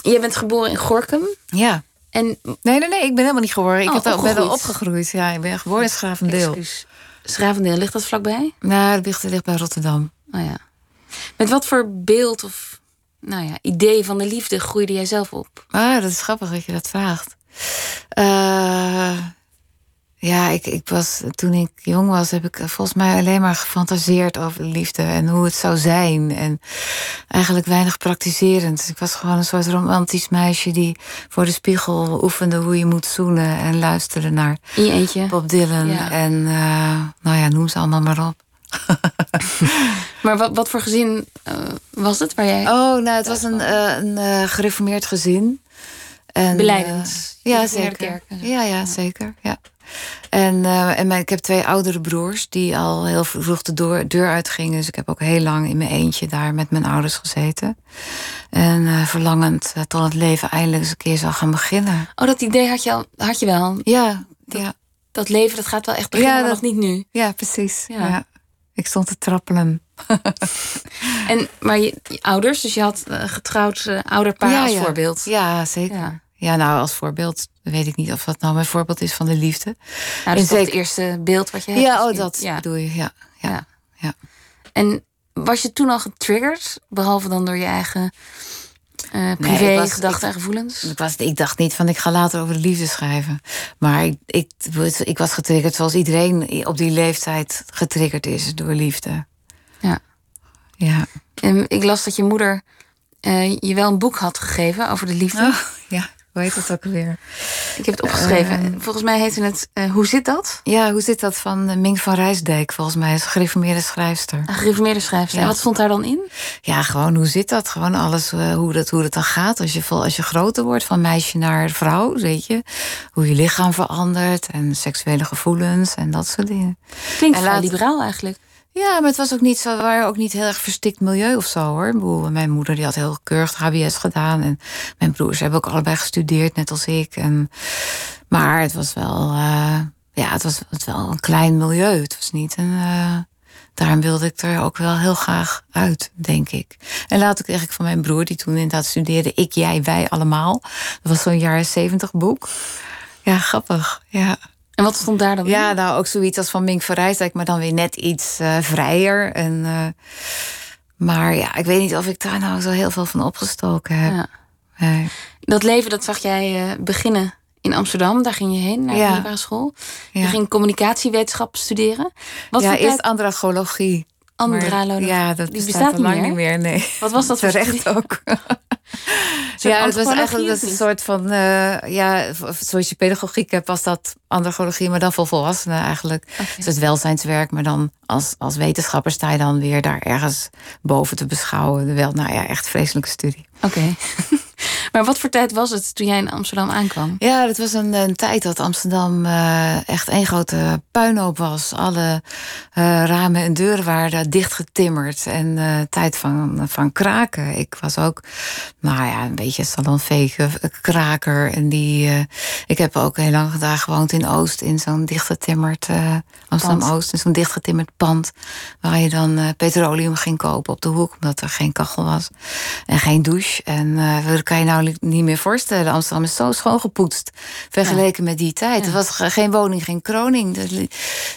Jij bent geboren in Gorkum. Ja. En Nee, nee, nee, ik ben helemaal niet geboren. Ik Oh, heb al, ben er opgegroeid. Ja, ik ben geboren in Schravendeel. Excuus. Schravendeel, ligt dat vlakbij? Nou, dat ligt, ligt bij Rotterdam. Oh ja. Met wat voor beeld of nou ja, idee van de liefde groeide jij zelf op? Ah, dat is grappig dat je dat vraagt. Eh, Ja, ik, ik was, toen ik jong was, heb ik volgens mij alleen maar gefantaseerd over liefde en hoe het zou zijn. En eigenlijk weinig praktiserend. Dus ik was gewoon een soort romantisch meisje die voor de spiegel oefende hoe je moet zoenen en luisterde naar In je eentje. Bob Dylan. Ja. En uh, nou ja, noem ze allemaal maar op. maar wat, wat voor gezin uh, was het waar jij. Oh, nou, het was een, uh, een gereformeerd gezin. En, Beleidend. ja, zeker. Ja, ja, zeker. Ja. En, en mijn, ik heb twee oudere broers die al heel vroeg de deur, deur uitgingen. Dus ik heb ook heel lang in mijn eentje daar met mijn ouders gezeten. En verlangend tot het leven eindelijk eens een keer zou gaan beginnen. Oh, dat idee had je, al, had je wel? Ja, dat, ja. Dat leven, dat gaat wel echt beginnen, ja, maar dat, nog niet nu. Ja, precies. Ja. ja. Ik stond te trappelen. en, maar je, je, ouders, dus je had een getrouwd ouderpaar ja, als ja. voorbeeld. Ja, zeker. Ja. nou, als voorbeeld weet ik niet of dat nou mijn voorbeeld is van de liefde. Nou, dat is het eerste beeld wat je hebt. Ja, oh, dat bedoel je, ja. ja. ja. En was je toen al getriggerd, behalve dan door je eigen uh, privé nee, was, gedachten en gevoelens? Ik, was, ik dacht niet van ik ga later over de liefde schrijven. Maar ik, ik, ik was getriggerd zoals iedereen op die leeftijd getriggerd is door liefde. Ja. ja. En ik las dat je moeder uh, je wel een boek had gegeven over de liefde. Oh, ja, hoe heet dat ook weer? Ik heb het opgeschreven. Uh, volgens mij heette het uh, Hoe zit dat? Ja, hoe zit dat van Mink van Rijsdijk, volgens mij. is een gereformeerde schrijfster. Een gereformeerde schrijfster. Ja. En wat stond daar dan in? Ja, gewoon hoe zit dat? Gewoon alles, uh, hoe, dat, hoe dat dan gaat. Als je, als je groter wordt, van meisje naar vrouw, weet je. Hoe je lichaam verandert en seksuele gevoelens en dat soort dingen. Klinkt vrij liberaal eigenlijk. Ja, maar het was ook niet zo, we waren ook niet heel erg verstikt milieu of zo hoor. Mijn moeder die had heel keurig HBS gedaan. En mijn broers hebben ook allebei gestudeerd, net als ik. En, maar het was wel, uh, ja, het was, het was wel een klein milieu. Het was niet een. Uh, daarom wilde ik er ook wel heel graag uit, denk ik. En kreeg ik van mijn broer, die toen inderdaad studeerde, Ik, Jij, Wij allemaal. Dat was zo'n jaren zeventig boek. Ja, grappig. Ja. En wat stond daar dan Ja, in? nou ook zoiets als van Mink van Rijsdijk, maar dan weer net iets uh, vrijer. En, uh, maar ja, ik weet niet of ik daar nou zo heel veel van opgestoken heb. Ja. Nee. Dat leven, dat zag jij uh, beginnen in Amsterdam. Daar ging je heen, naar de Ja. middelbare school. Je Ja. ging communicatiewetenschap studeren. Wat ja, voor eerst andragologie. Andragologie. Ja, dat Die bestaat, bestaat al niet lang meer, niet meer, nee. Wat was dat voor Terecht studie? ook. Ja, het was eigenlijk dat een soort van, eh, ja, zoals je pedagogiek hebt, was dat andragologie, maar dan voor volwassenen eigenlijk. Dus het welzijnswerk, maar dan als, als wetenschapper sta je dan weer daar ergens boven te beschouwen. Wel, nou ja, echt vreselijke studie. Oké. maar wat voor tijd was het toen jij in Amsterdam aankwam? Ja, dat was een, een tijd dat Amsterdam eh, echt één grote puinhoop was. Alle eh, ramen en deuren waren dichtgetimmerd. En eh, tijd van, van kraken. Ik was ook, nou ja, een beetje salonvege kraker. En die, ik heb ook heel lang daar gewoond in Oost. In zo'n dichtgetimmerd, Amsterdam-Oost. In zo'n dichtgetimmerd pand. Waar je dan petroleum ging kopen op de hoek. Omdat er geen kachel was. En geen douche. En dat kan je nou niet meer voorstellen. Amsterdam is zo schoongepoetst. Vergeleken met die tijd. Er was ge- geen woning, geen kroning.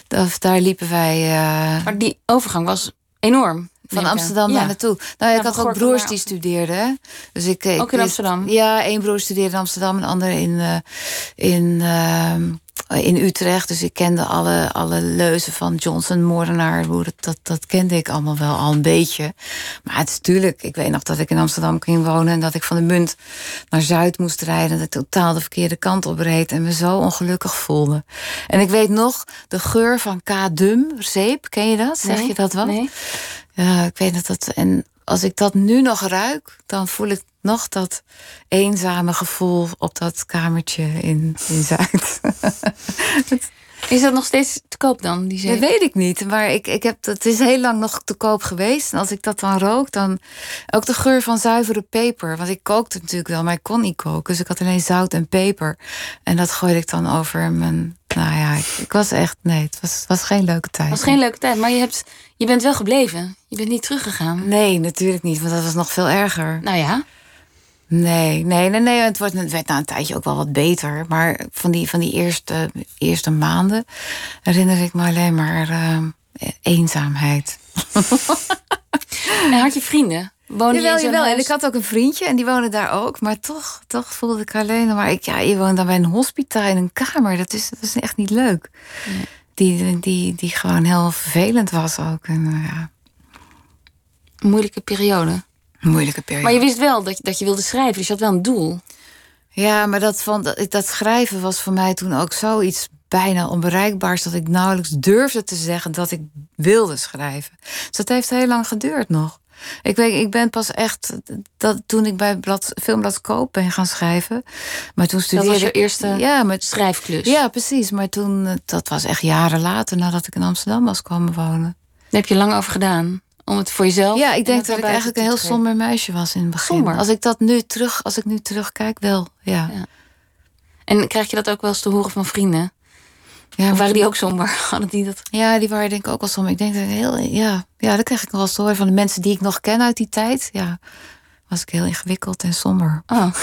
Dat- daar liepen wij... eh, Maar die overgang was enorm. van. Amsterdam Ja. daar naartoe. Nou, Ja, ik had ook broers naar die studeerden. Dus ik, ik Ook in Amsterdam? Ja, één broer studeerde in Amsterdam, een ander in, eh, in, ehm, in Utrecht. Dus ik kende alle, alle leuzen van Johnson, Moordenaar. hoe Dat, dat, dat kende ik allemaal wel al een beetje. Maar het is natuurlijk, ik weet nog dat ik in Amsterdam ging wonen... en dat ik van de Munt naar Zuid moest rijden... dat ik totaal de verkeerde kant op reed... en me zo ongelukkig voelde. En ik weet nog de geur van K-Dum, zeep. Ken je dat? Zeg Nee, je dat wat? Nee. Ja, ik weet dat dat. En als ik dat nu nog ruik, dan voel ik nog dat eenzame gevoel op dat kamertje in, in Zuid. Is dat nog steeds te koop dan, die Dat zeep? weet ik niet, maar ik, ik heb, het is heel lang nog te koop geweest. En als ik dat dan rook, dan ook de geur van zuivere peper. Want ik kookte natuurlijk wel, maar ik kon niet koken. Dus ik had alleen zout en peper. En dat gooide ik dan over mijn... Nou ja, ik, ik was echt... Nee, het was, was geen leuke tijd. Het was geen leuke tijd, maar je, hebt, je bent wel gebleven. Je bent niet teruggegaan. Nee, natuurlijk niet, want dat was nog veel erger. Nou ja, Nee, nee, nee, nee. Het, wordt, het werd na een tijdje ook wel wat beter. Maar van die, van die eerste, eerste maanden herinner ik me alleen maar eh, eenzaamheid. en had je vrienden? Woon je Jawel, zo'n jawel. En ik had ook een vriendje en die woonde daar ook. Maar toch, toch voelde ik alleen. Maar ik, ja, je woont dan bij een hospita in een kamer. Dat is, dat is echt niet leuk. Die, die, die gewoon heel vervelend was ook. En, eh, ja, moeilijke periode. Moeilijke periode. Maar je wist wel dat je, dat je wilde schrijven, dus je had wel een doel. Ja, maar dat, van, dat, dat schrijven was voor mij toen ook zoiets bijna onbereikbaars... dat ik nauwelijks durfde te zeggen dat ik wilde schrijven. Dus dat heeft heel lang geduurd nog. Ik, weet, ik ben pas echt, dat, toen ik bij blad, Filmblad Koop ben gaan schrijven... maar toen Dat studeerde was je eerste ja, maar, schrijfklus. ja, precies. Maar toen, eh, dat was echt jaren later nadat ik in Amsterdam was komen wonen. Daar heb je lang over gedaan. Om het voor jezelf. Ja, ik en denk dat ik eigenlijk een heel somber meisje was in het begin. Somber? Als ik dat nu terug, als ik nu terugkijk, wel. Ja. Ja. En krijg je dat ook wel eens te horen van vrienden? Ja, Of waren die ook somber? Hadden die dat? Ja, die waren denk ik ook wel somber. Ik denk dat ik heel, ja, ja, dat krijg ik wel eens te horen van de mensen die ik nog ken uit die tijd. Ja, was ik heel ingewikkeld en somber. Oh.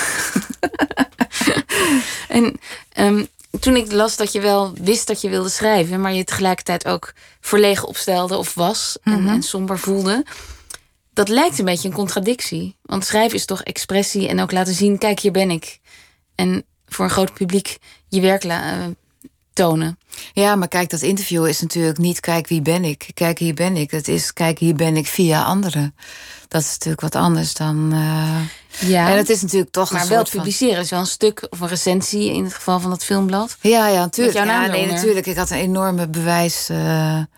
en ehm, toen ik las dat je wel wist dat je wilde schrijven, maar je tegelijkertijd ook verlegen opstelde of was en, en somber voelde. Dat lijkt een beetje een contradictie. Want schrijven is toch expressie en ook laten zien: kijk, hier ben ik. En voor een groot publiek je werk eh, tonen. Ja, maar kijk, dat interview is natuurlijk niet kijk wie ben ik. Kijk hier ben ik. Het is kijk hier ben ik via anderen. Dat is natuurlijk wat anders dan. eh, Ja, En het is natuurlijk toch maar een wel van. publiceren is wel een stuk of een recensie in het geval van dat filmblad. Ja, ja, natuurlijk. Ja, nee, natuurlijk. Ik had een enorme bewijsdrang.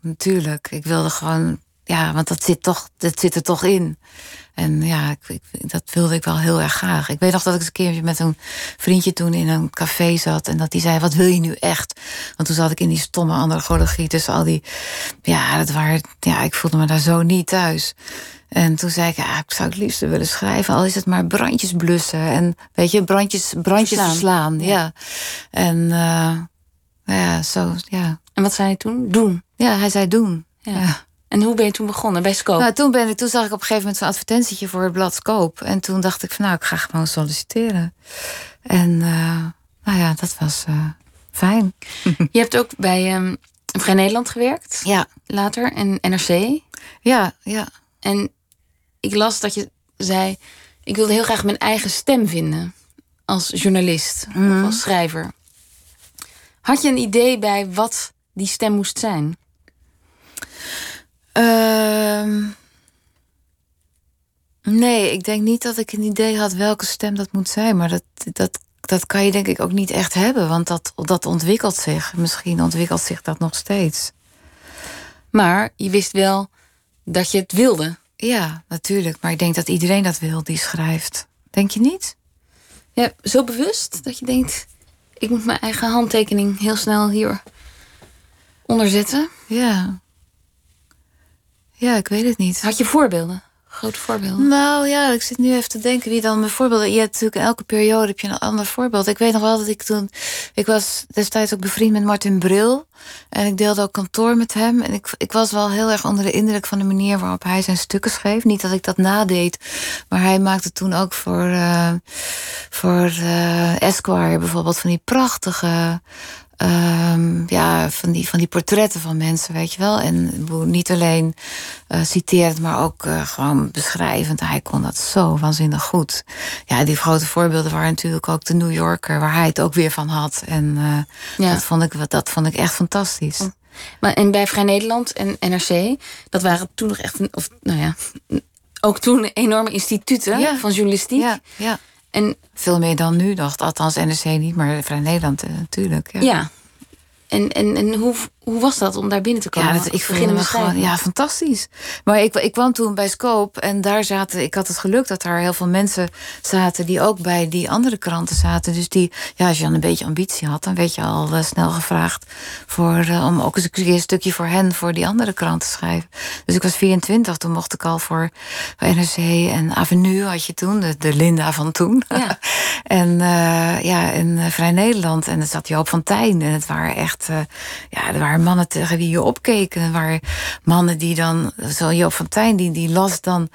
natuurlijk. Ik wilde gewoon. Ja, want dat zit, toch, dat zit er toch in. En ja, ik, ik- dat wilde ik wel heel erg graag. Ik weet nog dat ik eens een keertje met een vriendje toen in een café zat. En dat die zei, wat wil je nu echt? Want toen zat ik in die stomme andragologie tussen al die... Ja, dat waren, ja, ik voelde me daar zo niet thuis. En toen zei ik, ja, ik zou het liefst willen schrijven. Al is het maar brandjes blussen. En weet je, brandjes, brandjes Verslaan. verslaan. ja. En eh, ja, zo, ja. En wat zei hij toen? Doen. Ja, hij zei doen. Ja. Ja. En hoe ben je toen begonnen? Bij Scope? Nou, toen, ben ik, toen zag ik op een gegeven moment zo'n advertentietje voor het blad Scoop. En toen dacht ik van, nou, ik ga gewoon solliciteren. En eh, nou ja, dat was eh, fijn. Je hebt ook bij ehm, Vrij Nederland gewerkt, Ja, later, en NRC. ja, ja. En ik las dat je zei... ik wilde heel graag mijn eigen stem vinden als journalist of als schrijver. Had je een idee bij wat die stem moest zijn? Ehm, nee, ik denk niet dat ik een idee had welke stem dat moet zijn. Maar dat, dat, dat kan je denk ik ook niet echt hebben. Want dat, dat ontwikkelt zich. Misschien ontwikkelt zich dat nog steeds. Maar je wist wel dat je het wilde. Ja, natuurlijk. Maar ik denk dat iedereen dat wil die schrijft. Denk je niet? Ja, zo bewust dat je denkt... ik moet mijn eigen handtekening heel snel hier onderzetten. Ja. Ja, ik weet het niet. Had je voorbeelden? Grote voorbeelden? Nou ja, ik zit nu even te denken wie dan bijvoorbeeld. Je hebt natuurlijk elke periode heb je een ander voorbeeld. Ik weet nog wel dat ik toen. Ik was destijds ook bevriend met Martin Bril. En ik deelde ook kantoor met hem. En ik, ik was wel heel erg onder de indruk van de manier waarop hij zijn stukken schreef. Niet dat ik dat nadeed. Maar hij maakte toen ook voor, eh, voor eh, Esquire bijvoorbeeld van die prachtige. Ehm, ja, van die, van die portretten van mensen, weet je wel. En niet alleen eh citerend, maar ook eh, gewoon beschrijvend. Hij kon dat zo waanzinnig goed. Ja, die grote voorbeelden waren natuurlijk ook de New Yorker, waar hij het ook weer van had. En eh, Ja. dat, vond ik, dat vond ik echt fantastisch. Maar, en bij Vrij Nederland en NRC, dat waren toen nog echt, een, of nou ja, ook toen enorme instituten Ja. van journalistiek. Ja, ja. En Veel meer dan nu, dacht althans NRC niet, maar Vrij Nederland eh, natuurlijk. Ja. ja, en, en, en hoe, hoe was dat om daar binnen te komen? Ja, dat, ik beginnende me gewoon, ja, fantastisch. Maar ik, ik kwam toen bij Scope en daar zaten, ik had het geluk dat daar heel veel mensen zaten die ook bij die andere kranten zaten. Dus die, ja, als je dan een beetje ambitie had, dan werd je al eh, snel gevraagd voor, eh, om ook eens een keer een stukje voor hen, voor die andere krant te schrijven. Dus ik was 24, toen mocht ik al voor NRC en Avenue had je toen, de, de Linda van toen. Ja. en eh, ja, in Vrij Nederland. En er zat Joop van Tijn. En het waren echt, ja, er waren mannen tegen wie je opkeek. En er waren mannen die dan, zo Joop van Tijn, die, die las dan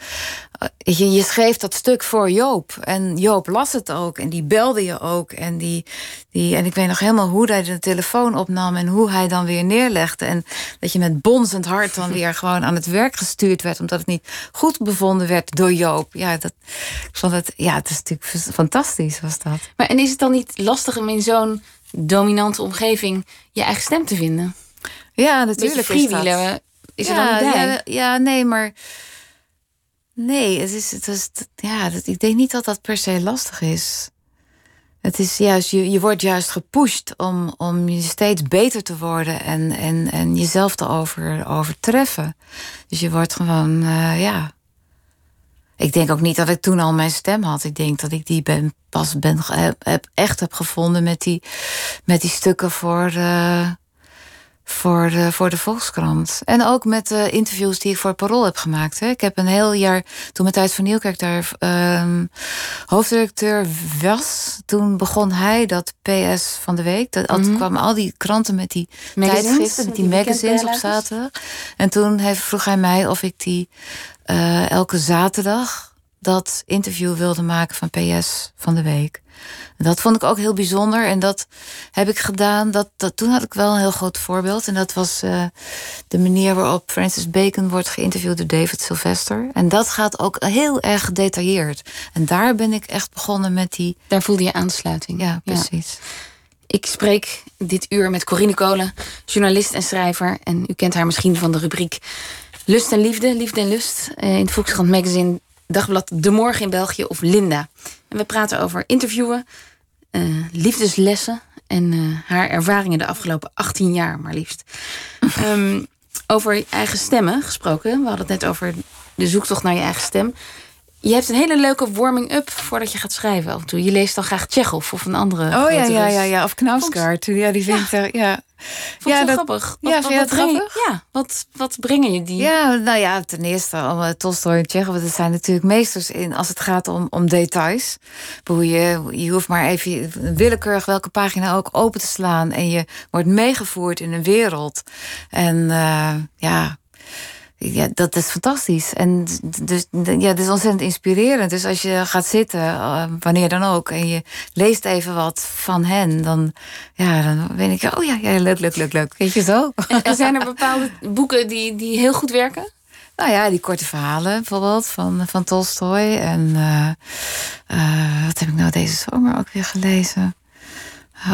je, je schreef dat stuk voor Joop. En Joop las het ook. En die belde je ook. En, die, die, en ik weet nog helemaal hoe hij de telefoon opnam. En hoe hij dan weer neerlegde. En dat je met bonzend hart dan weer gewoon aan het werk gestuurd werd. Omdat het niet goed bevonden werd door Joop. Ja, dat, ik vond het, ja, het is natuurlijk fantastisch was dat. Maar en is het dan niet lastig om in zo'n dominante omgeving je eigen stem te vinden? Ja, natuurlijk. Is dat. Is er ja, dan niet bij? Ja, ja, nee, maar Nee, het is, het is, ja, dat, ik denk niet dat dat per se lastig is. Het is juist, je, je wordt juist gepusht om, om je steeds beter te worden en, en, en jezelf te over, overtreffen. Dus je wordt gewoon, uh, ja. Ik denk ook niet dat ik toen al mijn stem had. Ik denk dat ik die ben, pas ben, heb, echt heb gevonden met die, met die stukken voor. Uh, voor de, voor de Volkskrant. En ook met de interviews die ik voor Parool heb gemaakt. Hè. Ik heb een heel jaar, toen met Tijd van Nieuwkerk daar um, hoofddirecteur was... toen begon hij dat PS van de week. Dat, mm -hmm. kwamen al die kranten met die magazines, tijdschriften, met die, die magazines op zaterdag. En toen heeft, vroeg hij mij of ik die uh, elke zaterdag dat interview wilde maken van PS van de week. Dat vond ik ook heel bijzonder. En dat heb ik gedaan. Dat, dat, toen had ik wel een heel groot voorbeeld. En dat was uh, de manier waarop Francis Bacon wordt geïnterviewd door David Sylvester. En dat gaat ook heel erg gedetailleerd. En daar ben ik echt begonnen met die. Daar voelde je aansluiting. Ja, precies. Ja. Ik spreek dit uur met Corine Kolen, journalist en schrijver. En u kent haar misschien van de rubriek Lust en Liefde, Liefde en Lust. In het Volkskrant Magazine dagblad De Morgen in België of Linda. En we praten over interviewen, uh, liefdeslessen en uh, haar ervaringen de afgelopen 18 jaar, maar liefst. um, over eigen stemmen gesproken. We hadden het net over de zoektocht naar je eigen stem. Je hebt een hele leuke warming-up voordat je gaat schrijven. Af en toe. Je leest dan graag Tsjechov of een andere. Oh ja, ja, ja, ja. Of Knausgaard. Ja, die vind ja. ik. Ja. Vond ja, dat, grappig. Wat, ja, wat, wat, breng grappig? Ja, wat, wat brengen je die? Ja, nou ja, ten eerste, uh, Tolstoy en Tsjechov, dat zijn natuurlijk meesters in als het gaat om, om details. Hoe je, je hoeft maar even willekeurig welke pagina ook open te slaan en je wordt meegevoerd in een wereld. En uh, ja, ja, dat is fantastisch. En dus, ja, het is ontzettend inspirerend. Dus als je gaat zitten, uh, wanneer dan ook, en je leest even wat van hen, dan, ja, dan ben ik, oh ja, ja, leuk, leuk, leuk, leuk. Weet je zo? En, en zijn er bepaalde boeken die, die heel goed werken? Nou ja, die korte verhalen bijvoorbeeld van, van Tolstoy. En uh, uh, wat heb ik nou deze zomer ook weer gelezen?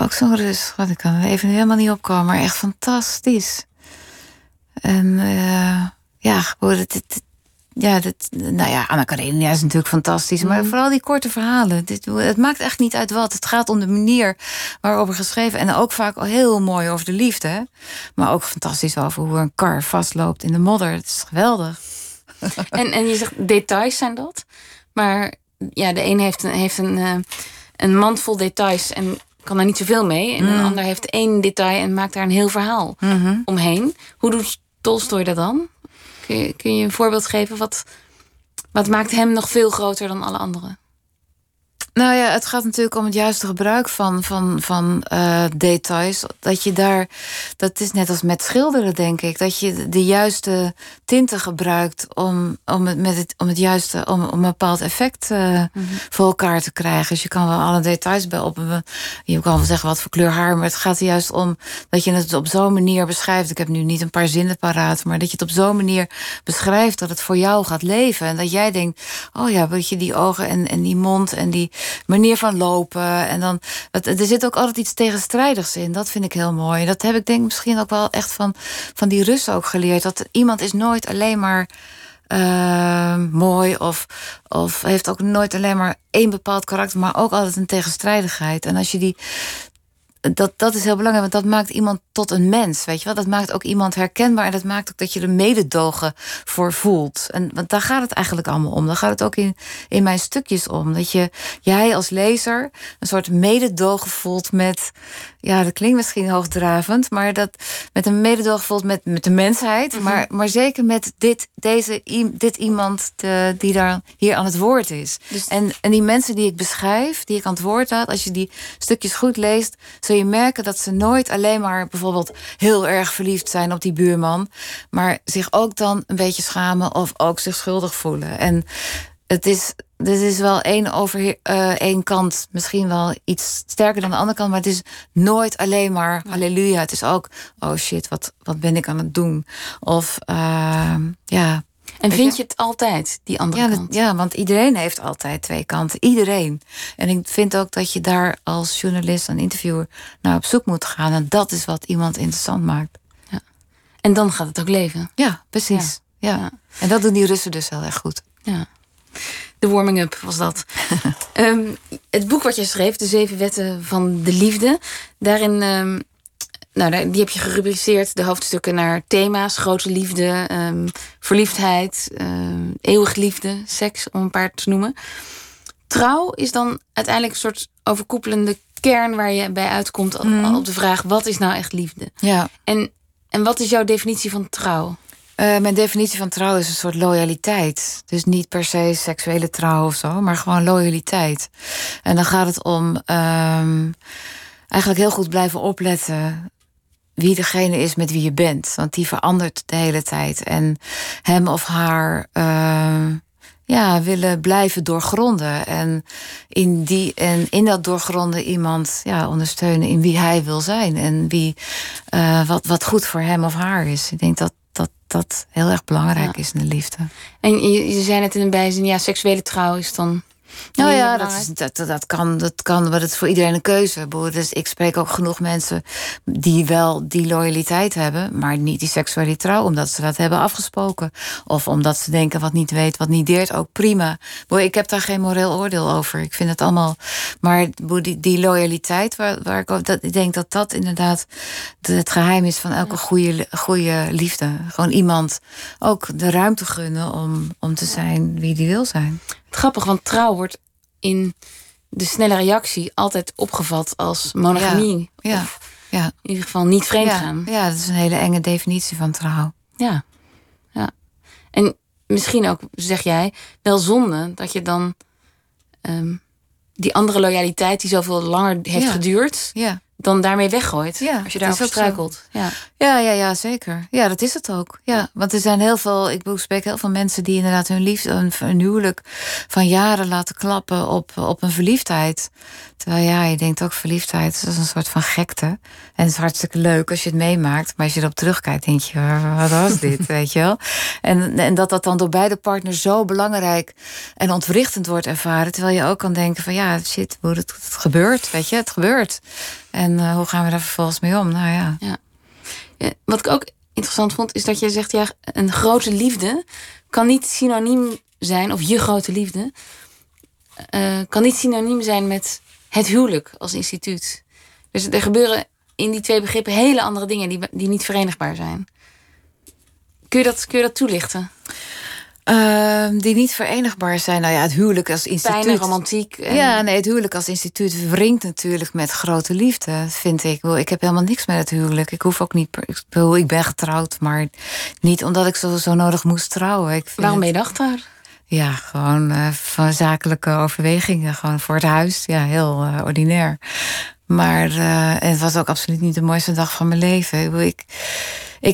Ook zo'n rust. Wat ik kan er even helemaal niet opkomen, maar echt fantastisch. En uh, ja, het, het, ja, dat, nou ja, Anna Karenina is natuurlijk fantastisch. Maar Mhm. vooral die korte verhalen. Dit, het maakt echt niet uit wat. Het gaat om de manier waarop er geschreven. En ook vaak al heel mooi over de liefde. Hè? Maar ook fantastisch over hoe een kar vastloopt in de modder. Het is geweldig. En, en je zegt details zijn dat. Maar ja, de een heeft een, heeft een, uh, een mand vol details en kan daar niet zoveel mee. En Mm. een ander heeft één detail en maakt daar een heel verhaal Mhm. omheen. Hoe doet Tolstoy dat dan? Kun je, kun je een voorbeeld geven? Wat, wat maakt hem nog veel groter dan alle anderen? Nou ja, het gaat natuurlijk om het juiste gebruik van, van, van uh, details. Dat je daar, dat is net als met schilderen, denk ik. Dat je de juiste tinten gebruikt om, om, het, met het, om het juiste, om, om een bepaald effect uh, mm -hmm. voor elkaar te krijgen. Dus je kan wel alle details bij op. Je kan wel zeggen wat voor kleur haar, maar het gaat er juist om dat je het op zo'n manier beschrijft. Ik heb nu niet een paar zinnen paraat, maar dat je het op zo'n manier beschrijft dat het voor jou gaat leven. En dat jij denkt, oh ja, weet je, die ogen en, en die mond en die manier van lopen. En dan, er zit ook altijd iets tegenstrijdigs in. Dat vind ik heel mooi. Dat heb ik denk misschien ook wel echt van, van die Russen ook geleerd. Dat iemand is nooit alleen maar uh, mooi of, of heeft ook nooit alleen maar één bepaald karakter, maar ook altijd een tegenstrijdigheid. En als je die. Dat, dat is heel belangrijk, want dat maakt iemand tot een mens. Weet je wel? Dat maakt ook iemand herkenbaar. En dat maakt ook dat je er mededogen voor voelt. En want daar gaat het eigenlijk allemaal om. Daar gaat het ook in, in mijn stukjes om. Dat je, jij als lezer een soort mededogen voelt met. Ja, dat klinkt misschien hoogdravend, maar dat met een mededogen voelt met, met de mensheid. Mm -hmm. maar, maar zeker met dit, deze, dit iemand de, die daar hier aan het woord is. Dus en, en die mensen die ik beschrijf, die ik aan het woord had, als je die stukjes goed leest, zul je merken dat ze nooit alleen maar bijvoorbeeld heel erg verliefd zijn op die buurman, maar zich ook dan een beetje schamen of ook zich schuldig voelen. En het is, dit is wel één over uh, één kant. Misschien wel iets sterker dan de andere kant. Maar het is nooit alleen maar halleluja. Het is ook, oh shit, wat, wat ben ik aan het doen? Of uh, ja. En vind je? het altijd, die andere ja, kant? ja, want iedereen heeft altijd twee kanten. Iedereen. En ik vind ook dat je daar als journalist en interviewer naar op zoek moet gaan. En dat is wat iemand interessant maakt. Ja. En dan gaat het ook leven. Ja, precies. Ja. ja. En dat doen die Russen dus heel erg goed. Ja. De warming-up was dat. um, het boek wat je schreef, De Zeven Wetten van de Liefde. Daarin, um, nou, die heb je gerubriceerd, de hoofdstukken naar thema's: grote liefde, um, verliefdheid, eeuwig liefde, seks, om een paar te noemen. Trouw is dan uiteindelijk een soort overkoepelende kern waar je bij uitkomt mm. op de vraag: wat is nou echt liefde? Ja. En, en wat is jouw definitie van trouw? Uh, mijn definitie van trouw is een soort loyaliteit. Dus niet per se seksuele trouw of zo, maar gewoon loyaliteit. En dan gaat het om um, eigenlijk heel goed blijven opletten wie degene is met wie je bent. Want die verandert de hele tijd. En hem of haar uh, ja, willen blijven doorgronden. En in, die, en in dat doorgronden iemand ja, ondersteunen in wie hij wil zijn. En wie, uh, wat, wat goed voor hem of haar is. Ik denk dat dat dat heel erg belangrijk is in de liefde. En je, je zei net in een bijzin, ja, seksuele trouw is dan nou ja, dat, is, dat, dat, kan, dat kan, maar het is voor iedereen een keuze. Dus ik spreek ook genoeg mensen die wel die loyaliteit hebben, maar niet die seksuele trouw, omdat ze dat hebben afgesproken. Of omdat ze denken wat niet weet, wat niet deert, ook prima. Ik heb daar geen moreel oordeel over. Ik vind het allemaal. Maar die, die loyaliteit, waar, waar ik, dat, ik denk dat dat inderdaad het geheim is van elke goede, goede liefde. Gewoon iemand ook de ruimte gunnen om, om te zijn wie die wil zijn. Grappig, want trouw wordt in de snelle reactie altijd opgevat als monogamie. Ja, ja, ja. In ieder geval niet vreemd gaan. Ja, ja, dat is een hele enge definitie van trouw. Ja, ja. En misschien ook, zeg jij, wel zonde dat je dan um, die andere loyaliteit die zoveel langer heeft geduurd, ja dan daarmee weggooit. Ja, als je daarop struikelt. Ja. Ja, ja, ja, zeker. Ja, dat is het ook. Ja, want er zijn heel veel, ik spreek heel veel mensen die inderdaad hun liefde, een, een huwelijk van jaren laten klappen op, op een verliefdheid. Terwijl ja, je denkt ook verliefdheid is een soort van gekte. En het is hartstikke leuk als je het meemaakt. Maar als je erop terugkijkt, denk je, wat was dit, weet je wel? En, en dat dat dan door beide partners zo belangrijk en ontwrichtend wordt ervaren. Terwijl je ook kan denken van ja, shit, hoe het, het gebeurt, weet je, het gebeurt. En uh, hoe gaan we daar vervolgens mee om? Nou ja. ja. Wat ik ook interessant vond, is dat je zegt, ja, een grote liefde kan niet synoniem zijn, of je grote liefde, uh, kan niet synoniem zijn met het huwelijk als instituut. Dus er gebeuren in die twee begrippen hele andere dingen die, die niet verenigbaar zijn. Kun je dat, kun je dat toelichten? Uh, die niet verenigbaar zijn. Nou ja, het huwelijk als instituut. Pijn romantiek. En... Ja, nee, het huwelijk als instituut wringt natuurlijk met grote liefde, vind ik. Ik heb helemaal niks met het huwelijk. Ik hoef ook niet. Ik ben getrouwd, maar niet omdat ik zo, zo nodig moest trouwen. Ik vind Waarom ben je dan getrouwd? Ja, gewoon uh, van zakelijke overwegingen. Gewoon voor het huis. Ja, heel uh, ordinair. Maar uh, het was ook absoluut niet de mooiste dag van mijn leven. Ik, ik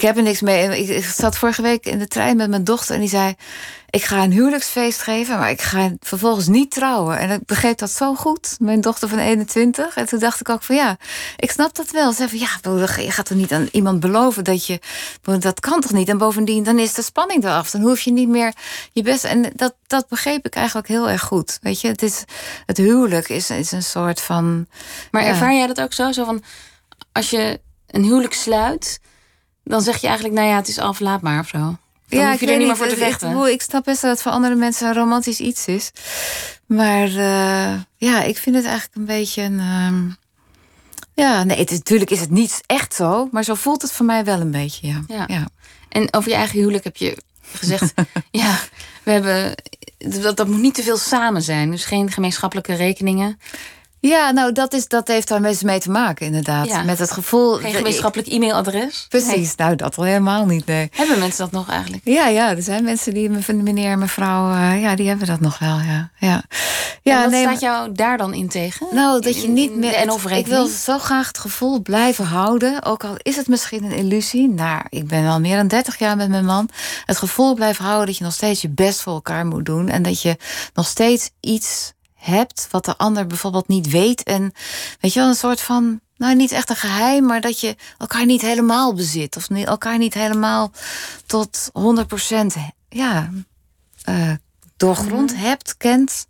heb er niks mee. Ik, ik zat vorige week in de trein met mijn dochter en die zei: Ik ga een huwelijksfeest geven, maar ik ga vervolgens niet trouwen. En ik begreep dat zo goed, mijn dochter van 21. En toen dacht ik ook van ja, ik snap dat wel. Ze zei van ja, je gaat toch niet aan iemand beloven dat je. Dat kan toch niet? En bovendien, dan is de spanning eraf. Dan hoef je niet meer je best. En dat, dat begreep ik eigenlijk heel erg goed. Weet je, het, is, het huwelijk is, is een soort van. Maar ervaar jij dat ook zo? Zo van als je een huwelijk sluit dan zeg je eigenlijk, nou ja, het is af, laat maar of zo. Dan ja, hoef je er niet meer voor te vechten. Ik, ik snap best dat het voor andere mensen een romantisch iets is. Maar uh, ja, ik vind het eigenlijk een beetje een... Um, ja, nee, het, natuurlijk is het niet echt zo. Maar zo voelt het voor mij wel een beetje, ja. ja. ja. En over je eigen huwelijk heb je gezegd... ja, we hebben... Dat, dat moet niet te veel samen zijn. Dus geen gemeenschappelijke rekeningen. Ja, nou, dat, is, dat heeft daar meestal mee te maken, inderdaad. Ja. Met het gevoel. Geen gemeenschappelijk e-mailadres? Precies, nou, dat al helemaal niet, nee. Hebben mensen dat nog eigenlijk? Ja, ja, er zijn mensen die, meneer en mevrouw, eh, ja, die hebben dat nog wel, ja. Ja, Ja, wat nee, staat jou daar dan in tegen? Nou, dat je niet meer. NOF ik wil zo graag het gevoel blijven houden. Ook al is het misschien een illusie. Nou, ik ben al meer dan 30 jaar met mijn man. Het gevoel blijven houden dat je nog steeds je best voor elkaar moet doen. En dat je nog steeds iets hebt wat de ander bijvoorbeeld niet weet. En weet je wel, een soort van. Nou, niet echt een geheim, maar dat je elkaar niet helemaal bezit. Of niet- elkaar niet helemaal tot 100% ja, eh, doorgrond hebt, kent.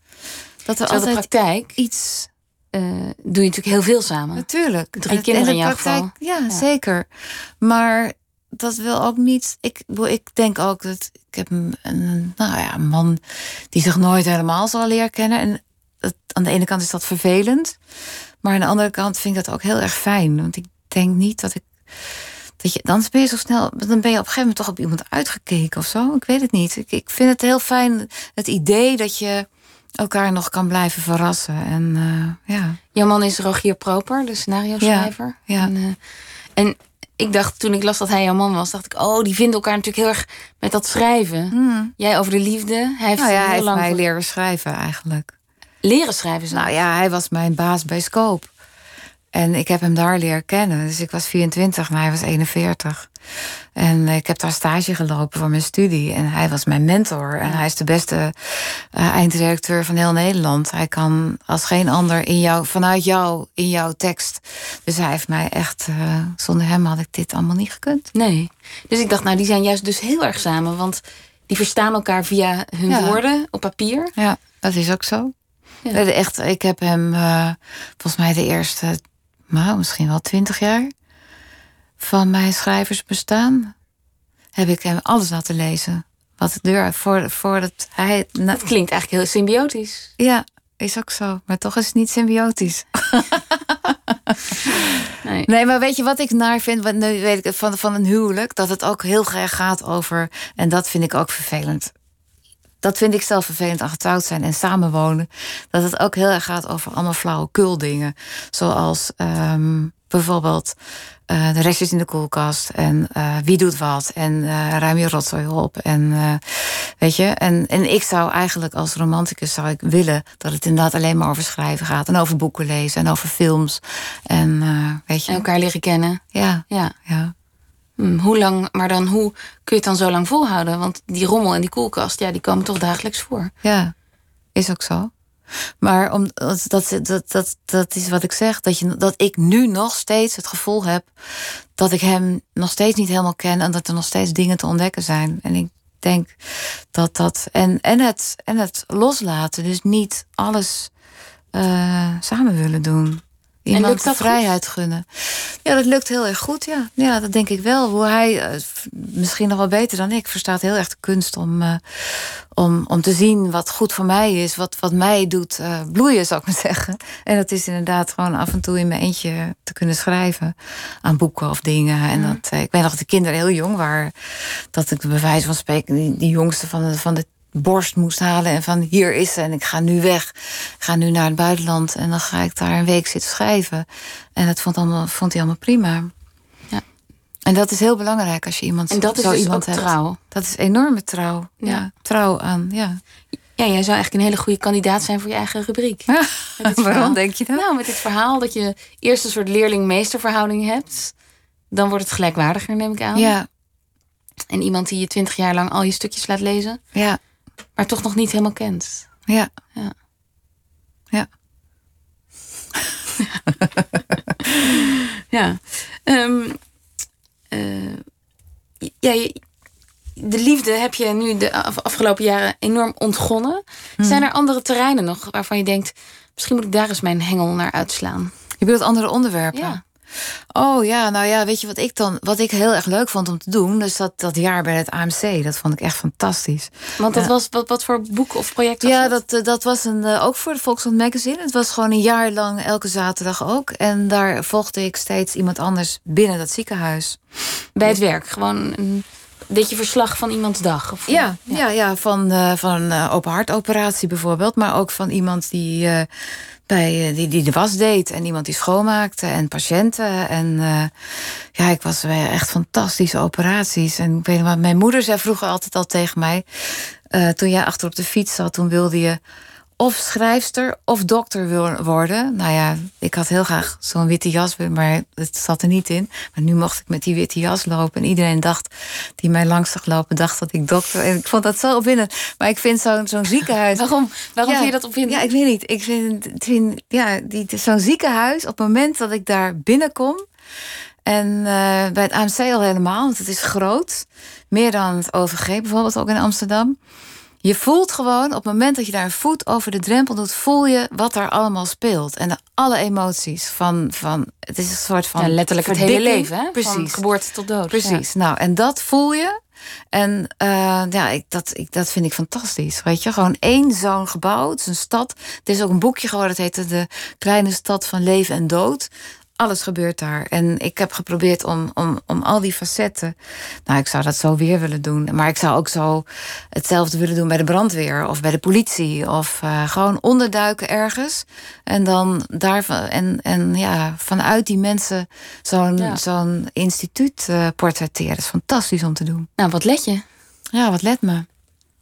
Dat er Terwijl de altijd praktijk iets eh, doe je natuurlijk heel veel samen. Natuurlijk. Drie En- kinderen en in de jouw praktijk- geval. Ja, zeker. Maar dat wil ook niet. Ik, ik denk ook dat ik heb een, een, nou ja, een man die zich nooit helemaal zal leren kennen. En aan de ene kant is dat vervelend. Maar aan de andere kant vind ik dat ook heel erg fijn. Want ik denk niet dat ik. Dat je, dan ben je zo snel. Dan ben je op een gegeven moment toch op iemand uitgekeken of zo. Ik weet het niet. Ik, ik vind het heel fijn. Het idee dat je elkaar nog kan blijven verrassen. En eh, ja. Jouw man is Rogier Proper, de scenario schrijver. Ja, ja. En, eh, en ik dacht, toen ik las dat hij jouw man was, dacht ik, oh, die vinden elkaar natuurlijk heel erg met dat schrijven. Jij over de liefde. Hij heeft Nou ja, heel hij heeft lang mij voor- leren schrijven eigenlijk. Leren schrijven. zelfs. Nou ja, hij was mijn baas bij Scope. En ik heb hem daar leren kennen. Dus ik was 24 en hij was 41. En ik heb daar stage gelopen voor mijn studie. En hij was mijn mentor. En hij is de beste eh, eindredacteur van heel Nederland. Hij kan als geen ander in jou, vanuit jou, in jouw tekst. Dus hij heeft mij echt... eh, zonder hem had ik dit allemaal niet gekund. Nee. Dus ik dacht, nou, die zijn juist dus heel erg samen. Want die verstaan elkaar via hun Ja. woorden op papier. Ja, dat is ook zo. Ja. Echt, ik heb hem eh, volgens mij de eerste, nou, misschien wel twintig jaar van mijn schrijversbestaan, heb ik hem alles laten lezen. Wat de deur voor, voordat hij. na- Dat klinkt eigenlijk heel symbiotisch. ja, is ook zo. Maar toch is het niet symbiotisch. Nee. Nee, maar weet je wat ik naar vind? Want nu weet ik van, van een huwelijk, dat het ook heel graag gaat over. En dat vind ik ook vervelend. Dat vind ik zelf vervelend aan getrouwd zijn en samenwonen. Dat het ook heel erg gaat over allemaal flauwekul dingen. Zoals ehm, bijvoorbeeld eh, de restjes in de koelkast. En eh, wie doet wat. En eh, ruim je rotzooi op. En weet je. En, en ik zou eigenlijk als romanticus zou ik willen dat het inderdaad alleen maar over schrijven gaat. En over boeken lezen en over films. En weet je. En elkaar leren kennen. Ja, Ja. ja. Hm, hoe lang, maar dan hoe kun je het dan zo lang volhouden? Want die rommel en die koelkast, ja, die komen toch dagelijks voor. Ja, is ook zo. Maar om, dat, dat, dat, dat, dat is wat ik zeg. Dat, je, dat ik nu nog steeds het gevoel heb dat ik hem nog steeds niet helemaal ken. En dat er nog steeds dingen te ontdekken zijn. En ik denk dat dat. En, en, het, en het loslaten. Dus niet alles eh, samen willen doen. Iemand lukt dat goed? vrijheid gunnen. Ja, dat lukt heel erg goed, ja. Ja, dat denk ik wel. Hoe hij, eh, misschien nog wel beter dan ik, verstaat heel erg de kunst om, eh, om, om te zien wat goed voor mij is. Wat, wat mij doet eh, bloeien, zou ik maar zeggen. En dat is inderdaad gewoon af en toe in mijn eentje te kunnen schrijven. Aan boeken of dingen. En dat, ik weet nog dat de kinderen heel jong waren. Dat ik bij wijze van spreken die, die jongste van de, van de borst moest halen. En van hier is ze en ik ga nu weg. Ik ga nu naar het buitenland. En dan ga ik daar een week zitten schrijven. En dat vond, allemaal, vond hij allemaal prima. Ja. En dat is heel belangrijk als je iemand En dat is zo dus iemand ook hebt. trouw. Dat is enorme trouw. Ja. Ja. trouw aan. Ja. Ja, jij zou eigenlijk een hele goede kandidaat zijn voor je eigen rubriek. Waarom denk je dat? Nou, met dit verhaal dat je eerst een soort leerling-meesterverhouding hebt. Dan wordt het gelijkwaardiger, neem ik aan. Ja, En iemand die je twintig jaar lang al je stukjes laat lezen, ja, maar toch nog niet helemaal kent. ja. Ja. Ja. Ja. Ehm, eh, ja, de liefde heb je nu de af- afgelopen jaren enorm ontgonnen. Zijn er andere terreinen nog waarvan je denkt... misschien moet ik daar eens mijn hengel naar uitslaan? Je bedoelt andere onderwerpen? Ja. Oh ja, nou ja, weet je wat ik dan, wat ik heel erg leuk vond om te doen, dus dat, dat jaar bij het AMC, dat vond ik echt fantastisch. Want dat Ja. was wat, wat voor boek of project was Ja, dat? dat, eh, dat was een, eh, ook voor de Volkskrant Magazine. Het was gewoon een jaar lang elke zaterdag ook. En daar volgde ik steeds iemand anders binnen dat ziekenhuis. Bij het werk. Gewoon een beetje verslag van iemands dag. Of, Ja, ja. ja, van, eh, van een eh, open hartoperatie bijvoorbeeld. Maar ook van iemand die, eh, bij, die, die de was deed en iemand die schoonmaakte en patiënten. En ja, ik was bij echt fantastische operaties. En ik weet nog, mijn moeder zei vroeger altijd al tegen mij: toen jij achter op de fiets zat, toen wilde je of schrijfster of dokter wil worden. Nou ja, ik had heel graag zo'n witte jas, maar het zat er niet in. Maar nu mocht ik met die witte jas lopen. En iedereen dacht, die mij langs zag lopen, dacht dat ik dokter... En ik vond dat zo opwindend. Maar ik vind zo'n zo'n ziekenhuis... Waarom, waarom vind je dat opwindend? Ja, ik weet niet. Ik vind, vind ja, zo'n ziekenhuis, op het moment dat ik daar binnenkom... En uh, bij het AMC al helemaal, want het is groot. Meer dan het OVG bijvoorbeeld, ook in Amsterdam. Je voelt gewoon, op het moment dat je daar een voet over de drempel doet, voel je wat er allemaal speelt. En alle emoties van, van. Het is een soort van. Ja, letterlijk het hele leven, hè? Precies. Van geboorte tot dood. Precies. Nou, en dat voel je. En uh, ja, ik, dat, ik, dat vind ik fantastisch. Weet je, gewoon één zo'n gebouw. Het is een stad. Het is ook een boekje geworden. Het heette De Kleine Stad van Leven en Dood alles gebeurt daar. En ik heb geprobeerd om, om, om al die facetten. Nou, ik zou dat zo weer willen doen. Maar ik zou ook zo hetzelfde willen doen bij de brandweer of bij de politie. Of uh, gewoon onderduiken ergens. En dan daarvan. En, en ja, vanuit die mensen zo'n zo'n instituut uh, portretteren. Dat is fantastisch om te doen. Nou, wat let je? Ja, wat let me?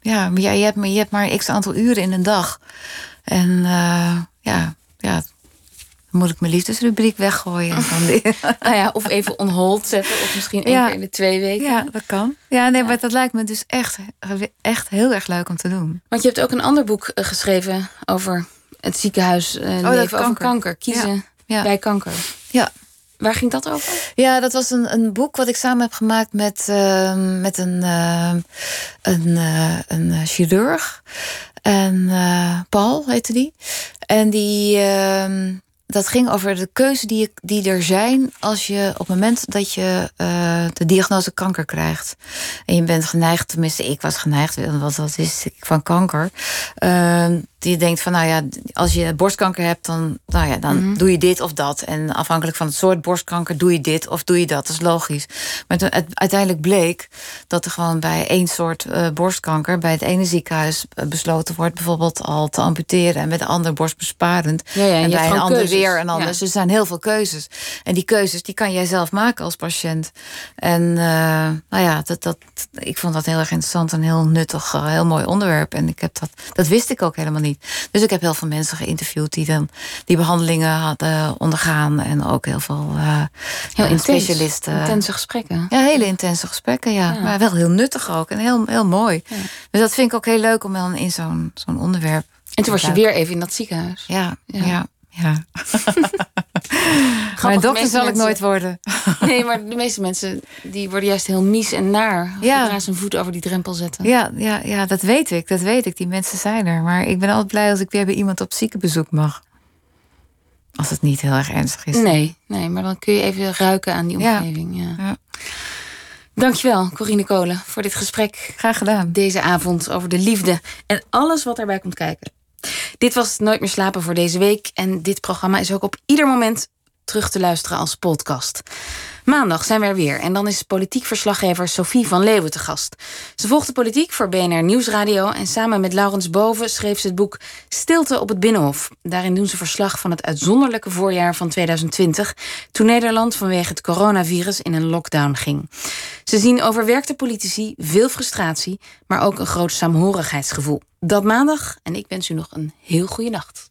Ja, maar je, hebt, je hebt maar x aantal uren in een dag. En uh, ja, ja, moet ik mijn liefdesrubriek weggooien. Van nou ja, of even on hold zetten. Of misschien één keer in de twee weken. Ja, dat kan. Ja, nee, maar dat lijkt me dus echt, echt heel erg leuk om te doen. Want je hebt ook een ander boek eh, geschreven over het ziekenhuis uh, oh, leven over kanker. Kiezen bij kanker. Ja. Waar ging dat over? Ja, dat was een, een boek wat ik samen heb gemaakt met, uh, met een, uh, een, een chirurg. En Paul heette die. En die ehm, dat ging over de keuze die, die er zijn als je op het moment dat je uh, de diagnose kanker krijgt. En je bent geneigd, tenminste, ik was geneigd, want dat is van kanker. Uh, die denkt van, nou ja, als je borstkanker hebt, dan, nou ja, dan mhm. doe je dit of dat. En afhankelijk van het soort borstkanker doe je dit of doe je dat. Dat is logisch. Maar het, uiteindelijk bleek dat er gewoon bij één soort uh, borstkanker, bij het ene ziekenhuis eh, besloten wordt, bijvoorbeeld al te amputeren en met de andere borstbesparend. Ja, ja, en, bij een ander weer en anders. Dus er zijn heel veel keuzes. En die keuzes die kan jij zelf maken als patiënt. En uh, nou ja, dat, dat, ik vond dat heel erg interessant en heel nuttig, heel mooi onderwerp. En ik heb dat, dat wist ik ook helemaal niet. Dus ik heb heel veel mensen geïnterviewd die dan die behandelingen hadden ondergaan. En ook heel veel uh, heel intens, specialisten. Intense gesprekken. Ja, hele intense gesprekken, ja. Maar wel heel nuttig ook en heel, heel mooi. Dus dat vind ik ook heel leuk om dan in zo'n zo'n onderwerp. En toen was je weer even in dat ziekenhuis. Ja, ja. Ja. maar dokter zal ik nooit worden. nee, maar de meeste mensen die worden juist heel mies en naar. Ja. Zodra ze een voet over die drempel zetten. Ja, ja, ja, dat weet ik. Dat weet ik. Die mensen zijn er. Maar ik ben altijd blij als ik weer bij iemand op ziekenbezoek mag. Als het niet heel erg ernstig is. Nee, nee maar dan kun je even ruiken aan die omgeving. Ja. ja. Dankjewel, Corine Kolen, voor dit gesprek. Graag gedaan. Deze avond over de liefde en alles wat daarbij komt kijken. Dit was Nooit meer slapen voor deze week. En dit programma is ook op ieder moment terug te luisteren als podcast. Maandag zijn we er weer en dan is politiek verslaggever Sophie van Leeuwen te gast. Ze volgt de politiek voor BNR Nieuwsradio en samen met Laurens Boven schreef ze het boek Stilte op het Binnenhof. Daarin doen ze verslag van het uitzonderlijke voorjaar van 2020, toen Nederland vanwege het coronavirus in een lockdown ging. Ze zien overwerkte politici veel frustratie, maar ook een groot saamhorigheidsgevoel. Dat maandag en ik wens u nog een heel goede nacht.